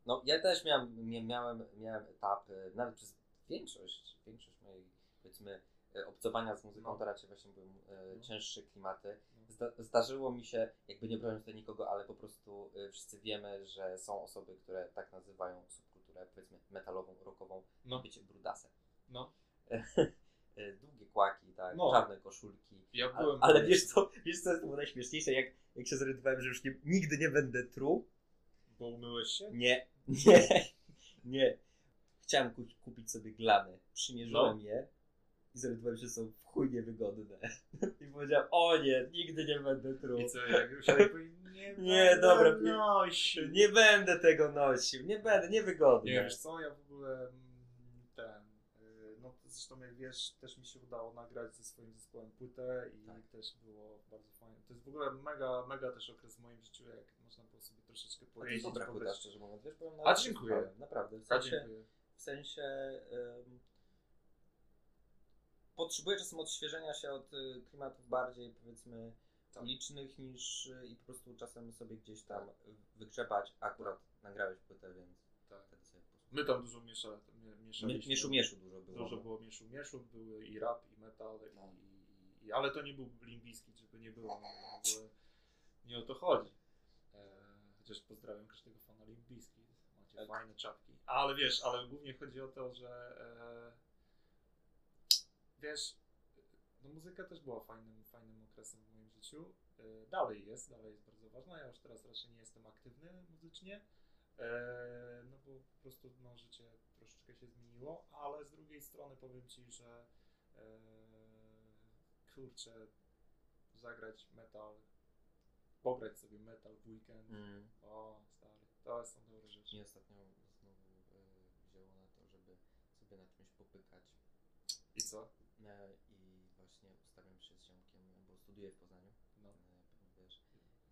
no ja też miałem, mia- miałem, miałem etapy, nawet przez większość, większość mojej, powiedzmy, e, obcowania z muzyką No. to raczej właśnie były e, No. cięższe klimaty. No. Zda, zdarzyło mi się, jakby nie broniąc tutaj nikogo, ale po prostu e, wszyscy wiemy, że są osoby, które tak nazywają subkulturę, powiedzmy, metalową, rockową, No. bycie brudasem. No. E, Długie kłaki, tak, No. czarne koszulki. Ja Ale, byłem. ale wiesz co, wiesz co jest było najśmieszniejsze, jak, jak się zorientowałem, że już nie, nigdy nie będę truł, Bo umyłeś się? Nie, nie, nie. Chciałem ku- kupić sobie glany. Przymierzyłem No. je i zorientowałem się, że są w chuj niewygodne. I powiedziałem, o nie, nigdy nie będę truł. I co, jak już nie, Nie, dobra, nie- nosił. Nie będę tego nosił, nie będę, niewygodne. Nie, wiesz co, ja w ogóle mm, ten, y, no zresztą jak wiesz, też mi się udało nagrać ze swoim zespołem płytę i Tak. też było bardzo fajnie. To jest w ogóle mega, mega też okres w moim życiu, jak można było sobie troszeczkę A to jest pojeździć, dobra płyta, szczerze mówiąc. Wiesz, powiem, A, dziękuję. Naprawdę, w A, sensie, dziękuję. w sensie em, potrzebuję czasem odświeżenia się od y, klimatów bardziej, powiedzmy, Tak. licznych niż y, i po prostu czasem sobie gdzieś tam wygrzebać. Akurat nagrałeś płytę, więc Tak. wtedy sobie posłucham. My tam dużo miesza, mie- mieszaliśmy. Mieszu mieszu dużo było. Dużo no. było mieszu mieszu, były i rap, i metal, No. i, i, ale to nie był limbiski, żeby nie było. W ogóle nie o to chodzi. E, chociaż pozdrawiam każdego fana limbiski. Macie Tak. fajne czapki. Ale wiesz, ale głównie chodzi o to, że e, wiesz, no muzyka też była fajnym, fajnym okresem w moim życiu. E, dalej jest, dalej jest bardzo ważna. Ja już teraz raczej nie jestem aktywny muzycznie. E, no bo po prostu no, życie troszeczkę się zmieniło, ale z drugiej strony powiem Ci, że e, kurczę, zagrać metal, pograć sobie metal w weekend, Mm. o stary, to są dobre rzeczy. Mi ostatnio znowu wzięło na to, żeby sobie na czymś popykać. I co? E, I właśnie ustawiam się z ziomkiem, bo studiuję w Poznaniu, No, e, pewnie wiesz.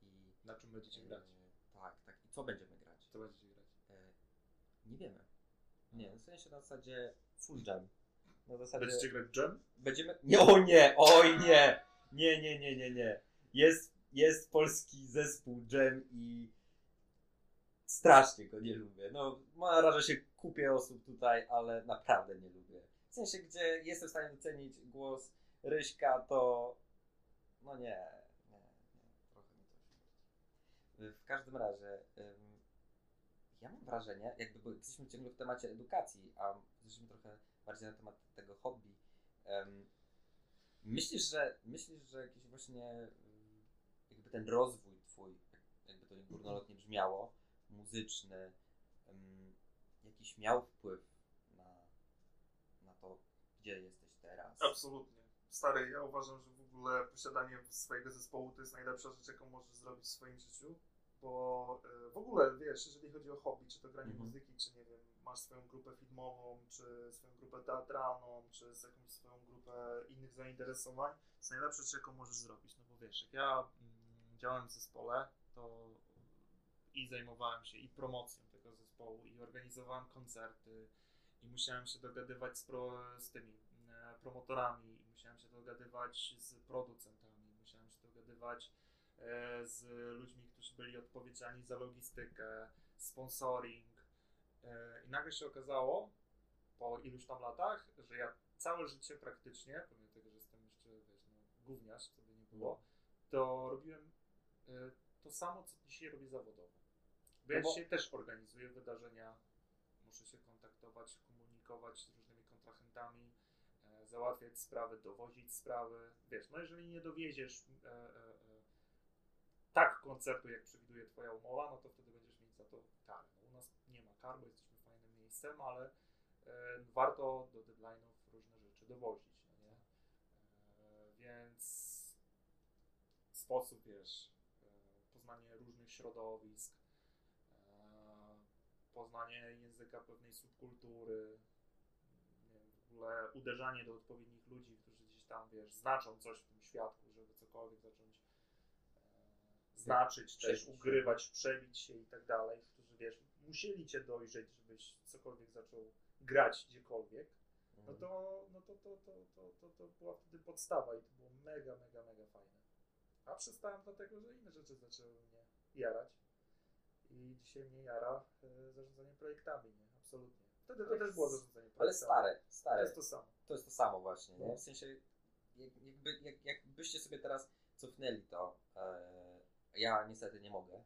I na czym będziecie grać? E, tak, tak. I co będziemy grać? Co będziecie grać? Nie wiemy. Nie, w sensie na zasadzie full jam. Na zasadzie Będziecie grać jam? będziemy. Nie, o nie, oj nie! Nie, nie, nie, nie, nie. Jest, jest polski zespół jam i strasznie go nie lubię. No, narażę się kupie osób tutaj, ale naprawdę nie lubię. W sensie, gdzie jestem w stanie docenić głos Ryśka, to no nie, nie, nie, trochę mi to śmierdzi. W każdym razie, ym, ja mam wrażenie, jakby bo jesteśmy ciągle w temacie edukacji, a jesteśmy trochę bardziej na temat tego hobby. Ym, myślisz, że myślisz, że jakiś właśnie jakby ten rozwój twój, jakby to górnolotnie brzmiało, muzyczny, ym, jakiś miał wpływ gdzie jesteś teraz? Absolutnie. Stary, ja uważam, że w ogóle posiadanie swojego zespołu to jest najlepsza rzecz, jaką możesz zrobić w swoim życiu, bo e, w ogóle, wiesz, jeżeli chodzi o hobby, czy to granie Mhm. muzyki, czy nie wiem, masz swoją grupę filmową, czy swoją grupę teatralną, czy z jakąś swoją grupę innych zainteresowań, to jest najlepsza rzecz, jaką możesz zrobić, no bo wiesz, jak ja mm, działałem w zespole, to i zajmowałem się i promocją tego zespołu, i organizowałem koncerty, i musiałem się dogadywać z, pro, z tymi e, promotorami, musiałem się dogadywać z producentami, musiałem się dogadywać e, z ludźmi, którzy byli odpowiedzialni za logistykę, sponsoring. E, I nagle się okazało, po iluś tam latach, że ja całe życie praktycznie, pomimo tego, że jestem jeszcze, wiesz, no, gówniarz, co by nie było, to robiłem e, to samo, co dzisiaj robię zawodowo. Bo ja No bo- dzisiaj też organizuję wydarzenia, muszę się kontaktować, komunikować z różnymi kontrahentami, e, załatwiać sprawy, dowozić sprawy. Wiesz, no jeżeli nie dowieziesz e, e, e, tak koncertu, jak przewiduje Twoja umowa, no to wtedy będziesz mieć za to karę. No, u nas nie ma kar, bo jesteśmy fajnym miejscem, ale e, warto do deadline'ów różne rzeczy dowozić, no nie? E, więc sposób, wiesz, poznanie różnych środowisk, poznanie języka pewnej subkultury, nie wiem, w ogóle uderzanie do odpowiednich ludzi, którzy gdzieś tam, wiesz, znaczą coś w tym świadku, żeby cokolwiek zacząć e, znaczyć, też Przebić się. ugrywać, przebić się i tak dalej, którzy, wiesz, musieli cię dojrzeć, żebyś cokolwiek zaczął grać gdziekolwiek, no to, no to, to, to, to, to, to była wtedy podstawa i to było mega, mega, mega fajne. A przestałem dlatego, że inne rzeczy zaczęły mnie jarać. I dzisiaj mnie jara e, zarządzanie projektami, nie? Absolutnie. Wtedy to też było zarządzanie projektami. Ale stare, To stare. jest to samo. To jest to samo właśnie, nie? No. W sensie, jak, jakby, jak, jakbyście sobie teraz cofnęli to, e, ja niestety nie mogę,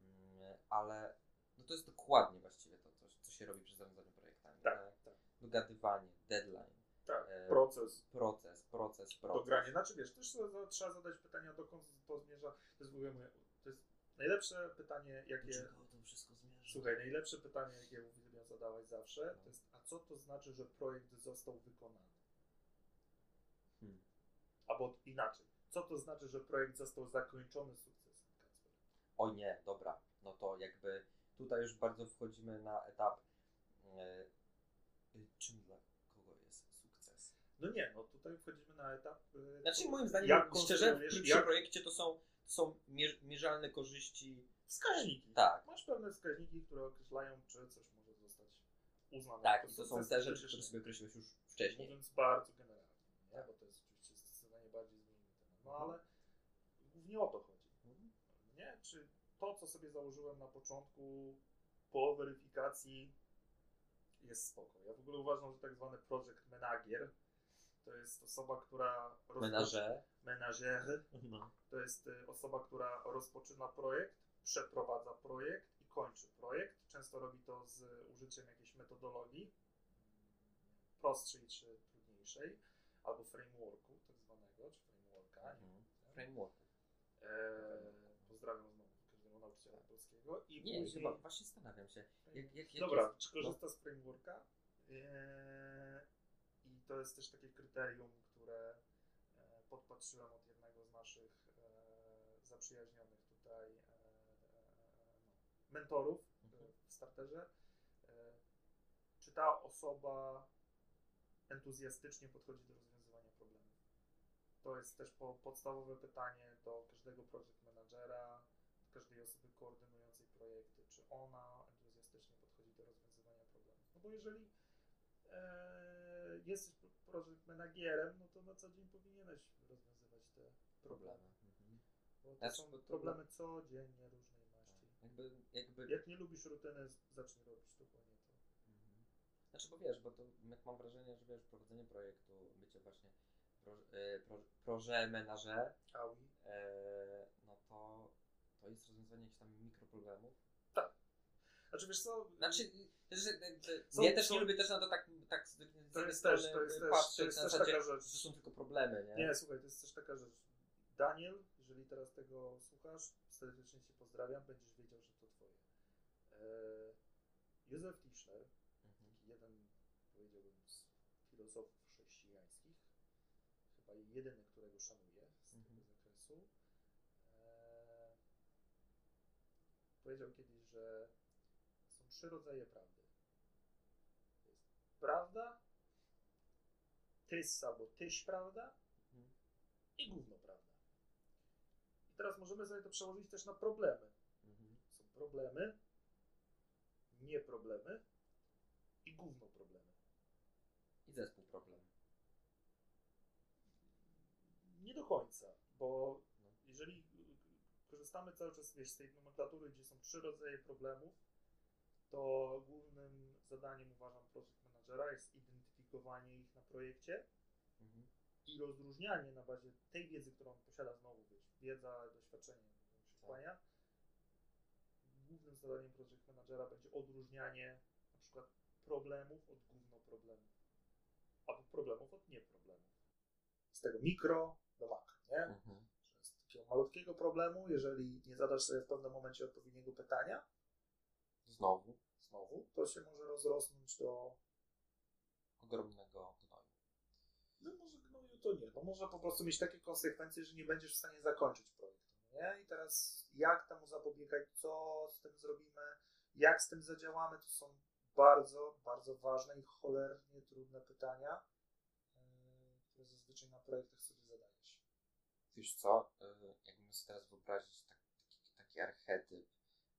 mm, ale no to jest dokładnie właściwie to, co, co się robi przy zarządzaniu projektami. Tak, tak. Dogadywanie, deadline, Tak, E, proces. proces, proces, To proces. granie. Znaczy wiesz, też trzeba zadać pytania, dokąd to zmierza. To jest w ogóle moje, to jest najlepsze pytanie, jakie... Dlaczego to wszystko zmierza? Słuchaj, najlepsze pytanie, jakie uwielbiam zadawać zawsze, to jest, a co to znaczy, że projekt został wykonany? Hmm. Albo inaczej, co to znaczy, że projekt został zakończony sukcesem, Kacper? O nie, dobra, no to jakby tutaj już bardzo wchodzimy na etap, e, y, czym dla kogo jest sukces? No nie, no tutaj wchodzimy na etap... yy, Znaczy moim zdaniem, jak szczerze, w przy jak- projekcie to są, są mier, mierzalne korzyści. Wskaźniki. Tak. Masz pewne wskaźniki, które określają, czy coś może zostać uznane. Tak, i to są te czy rzeczy, które sobie określiłeś już wcześniej. Mówiąc bardzo generalnie, nie? Bo to jest oczywiście zdecydowanie bardziej złożony temat. No ale głównie o to chodzi. Mhm. Nie? Czy to, co sobie założyłem na początku, po weryfikacji jest spoko. Ja w ogóle uważam, że tak zwany project manager to jest osoba, która Menaże. Menażer No. to jest y, osoba, która rozpoczyna projekt, przeprowadza projekt i kończy projekt. Często robi to z użyciem jakiejś metodologii prostszej czy trudniejszej, albo frameworku tak zwanego, czy frameworka. Mhm. wiem. Framework. Eee, pozdrawiam znowu każdego nauczyciela polskiego. I Nie, później... chyba właśnie zastanawiam się. Jak, jak, jak Dobra, jest- czy korzysta z frameworka? Eee, I to jest też takie kryterium, które e, podpatrzyłem od jednego z naszych e, zaprzyjaźnionych tutaj e, no, mentorów e, Mhm. w starterze. E, czy ta osoba entuzjastycznie podchodzi do rozwiązywania problemów? To jest też po, podstawowe pytanie do każdego project managera, każdej osoby koordynującej projekty, czy ona entuzjastycznie podchodzi do rozwiązywania problemów. No bo jeżeli e, jesteś project managerem, no to na co dzień powinieneś rozwiązywać te problemy. Mhm. Bo to Znaczy, są bo to- problemy codziennie różnej maści. Jakby, jakby... Jak nie lubisz rutyny, zacznij robić dokładnie to. Mhm. Znaczy, bo wiesz, bo to jak mam wrażenie, że wiesz, prowadzenie projektu, bycie właśnie pro, e, pro, proże e, no to, to jest rozwiązanie jakichś tam mikroproblemów. Znaczy wiesz co, Znaczy, Są- ja też są- nie lubię też na to tak, tak z, To jest strony też- to jest też- patrzeć to jest na też zasadzie, taka rzecz. że są tylko problemy, nie? Nie, słuchaj, to jest też taka rzecz. Daniel, jeżeli teraz tego słuchasz, serdecznie Cię pozdrawiam, będziesz wiedział, że to Twoje. Eee, Józef Tischner, Mhm. jeden, powiedziałbym, z filozofów chrześcijańskich, chyba jedyny, którego szanuję z Mhm. tego zakresu, eee, powiedział kiedyś, że trzy rodzaje prawdy. Jest prawda, tys albo tyś prawda Mhm. i gówno prawda. I teraz możemy sobie to przełożyć też na problemy. Mhm. Są problemy, nie problemy i gówno problemy. I zespół problem. Nie do końca, bo jeżeli y, korzystamy cały czas wiesz, z tej nomenklatury, gdzie są trzy rodzaje problemów, to głównym zadaniem uważam project managera jest identyfikowanie ich na projekcie Mhm. i rozróżnianie na bazie tej wiedzy, którą on posiada znowu, wiesz, wiedza, doświadczenie, przykłania. Głównym zadaniem project managera będzie odróżnianie na przykład problemów od gówno problemów, albo problemów od nieproblemów. Z tego mikro do makro, nie? Mhm. Z takiego malutkiego problemu, jeżeli nie zadasz sobie w pewnym momencie odpowiedniego pytania, Znowu znowu, to się może rozrosnąć do ogromnego gnoju. No może gnoju to nie. No może po prostu mieć takie konsekwencje, że nie będziesz w stanie zakończyć projektu. Nie? I teraz jak temu zapobiegać, co z tym zrobimy, jak z tym zadziałamy, to są bardzo, bardzo ważne i cholernie trudne pytania, yy, które zazwyczaj na projektach sobie zadajesz. Wiesz co, y, jakbym sobie teraz wyobrazić tak, taki, taki archetyp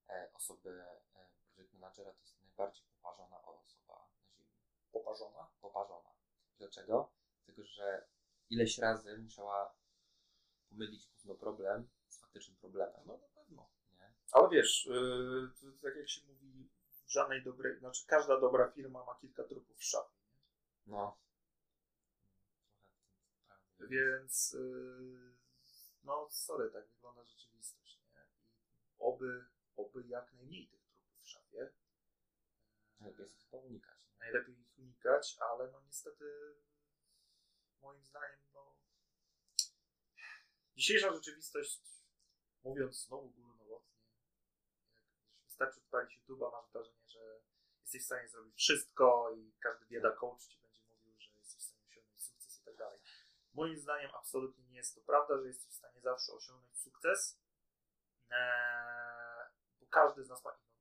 e, osoby e, project managera, to jest najbardziej poparzona osoba na ziemi. Poparzona. Poparzona. Dlaczego? Dlatego, że ileś razy musiała pomylić gówno problem z faktycznym problemem. No na pewno. Nie? Ale wiesz, yy, to, tak jak się mówi, w żadnej dobrej, znaczy każda dobra firma ma kilka trupów w szafie. No. Trochę. Więc yy, no sorry, tak wygląda rzeczywistość, nie? I oby, oby jak najmniej tych w szafie. Lepiej jest chyba unikać. Nie? Najlepiej ich unikać, ale no niestety moim zdaniem no dzisiejsza rzeczywistość, mówiąc znowu górnolotnie, wystarczy odpalić YouTube'a, masz wrażenie, że jesteś w stanie zrobić wszystko i każdy bieda coach ci będzie mówił, że jesteś w stanie osiągnąć sukces i tak dalej. Moim zdaniem absolutnie nie jest to prawda, że jesteś w stanie zawsze osiągnąć sukces, eee, bo każdy z nas ma inną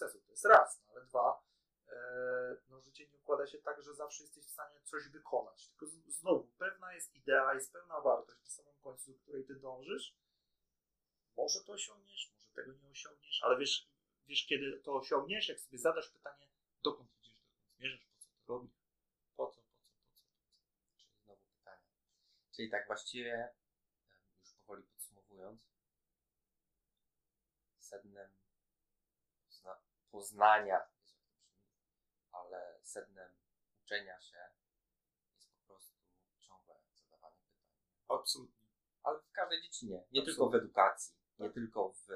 sukcesu. To jest raz, no ale dwa, eee, no życie nie układa się tak, że zawsze jesteś w stanie coś wykonać. Tylko znowu, pewna jest idea, jest pewna wartość na samym końcu, do której ty dążysz. Może to osiągniesz, może tego nie osiągniesz, ale wiesz, wiesz kiedy to osiągniesz, jak sobie zadasz pytanie, dokąd idziesz, dokąd zmierzasz, po co to robisz, po co, po co, po co, po co. Czyli znowu pytanie. Czyli tak właściwie, już powoli podsumowując, sednem poznania, ale sednem uczenia się jest po prostu ciągłe zadawanie pytań. Absolutnie. Ale w każdej dziedzinie, nie Absolutnie. tylko w edukacji, nie Tak. tylko w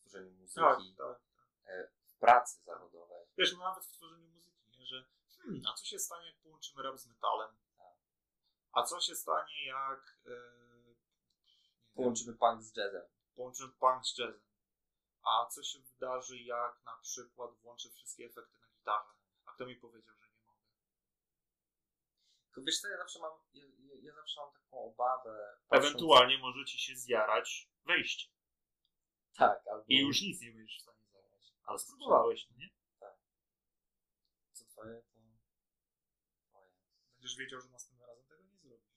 tworzeniu Tak, muzyki, tak. e, w pracy zawodowej. Wiesz, no nawet w tworzeniu muzyki, nie? że hmm, a co się stanie, jak połączymy rap z metalem? Tak. A co się stanie, jak wiem, Połączymy punk z jazzem. połączymy punk z jazzem? A co się wydarzy, jak na przykład włączę wszystkie efekty na gitarze? A kto mi powiedział, że nie mogę? Tylko wiesz co, ja zawsze mam, ja, ja, zawsze mam taką obawę. patrząc- Ewentualnie może ci się zjarać wejście Tak, albo... i już nic nie będziesz w stanie zagrać. Ale spróbowałeś, no nie? Co twoje, to twoje. Będziesz wiedział, że następnym razem tego nie zrobisz.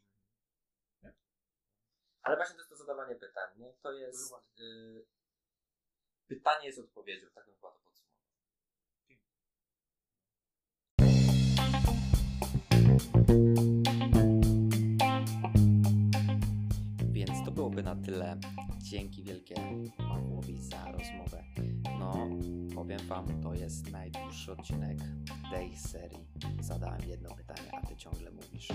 Ale właśnie to jest to zadawanie pytań, nie? To jest... Y, pytanie jest odpowiedzią, tak bym chyba to podsumował. Więc to byłoby na tyle. Dzięki wielkie Pawłowi za rozmowę. No, powiem Wam, to jest najdłuższy odcinek tej serii. Zadałem jedno pytanie, a Ty ciągle mówisz.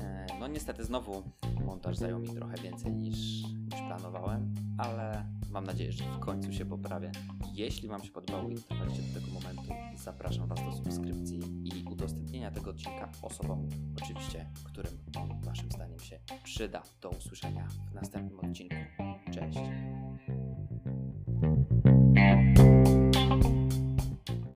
E, No niestety znowu montaż zajął mi trochę więcej niż, niż planowałem, ale mam nadzieję, że w końcu się poprawię. Jeśli Wam się podobało i dotrwaliście do tego momentu, zapraszam Was do subskrypcji i udostępnienia tego odcinka osobom, oczywiście, którym on Waszym zdaniem się przyda. Do usłyszenia w następnym odcinku. Cześć! Thank you.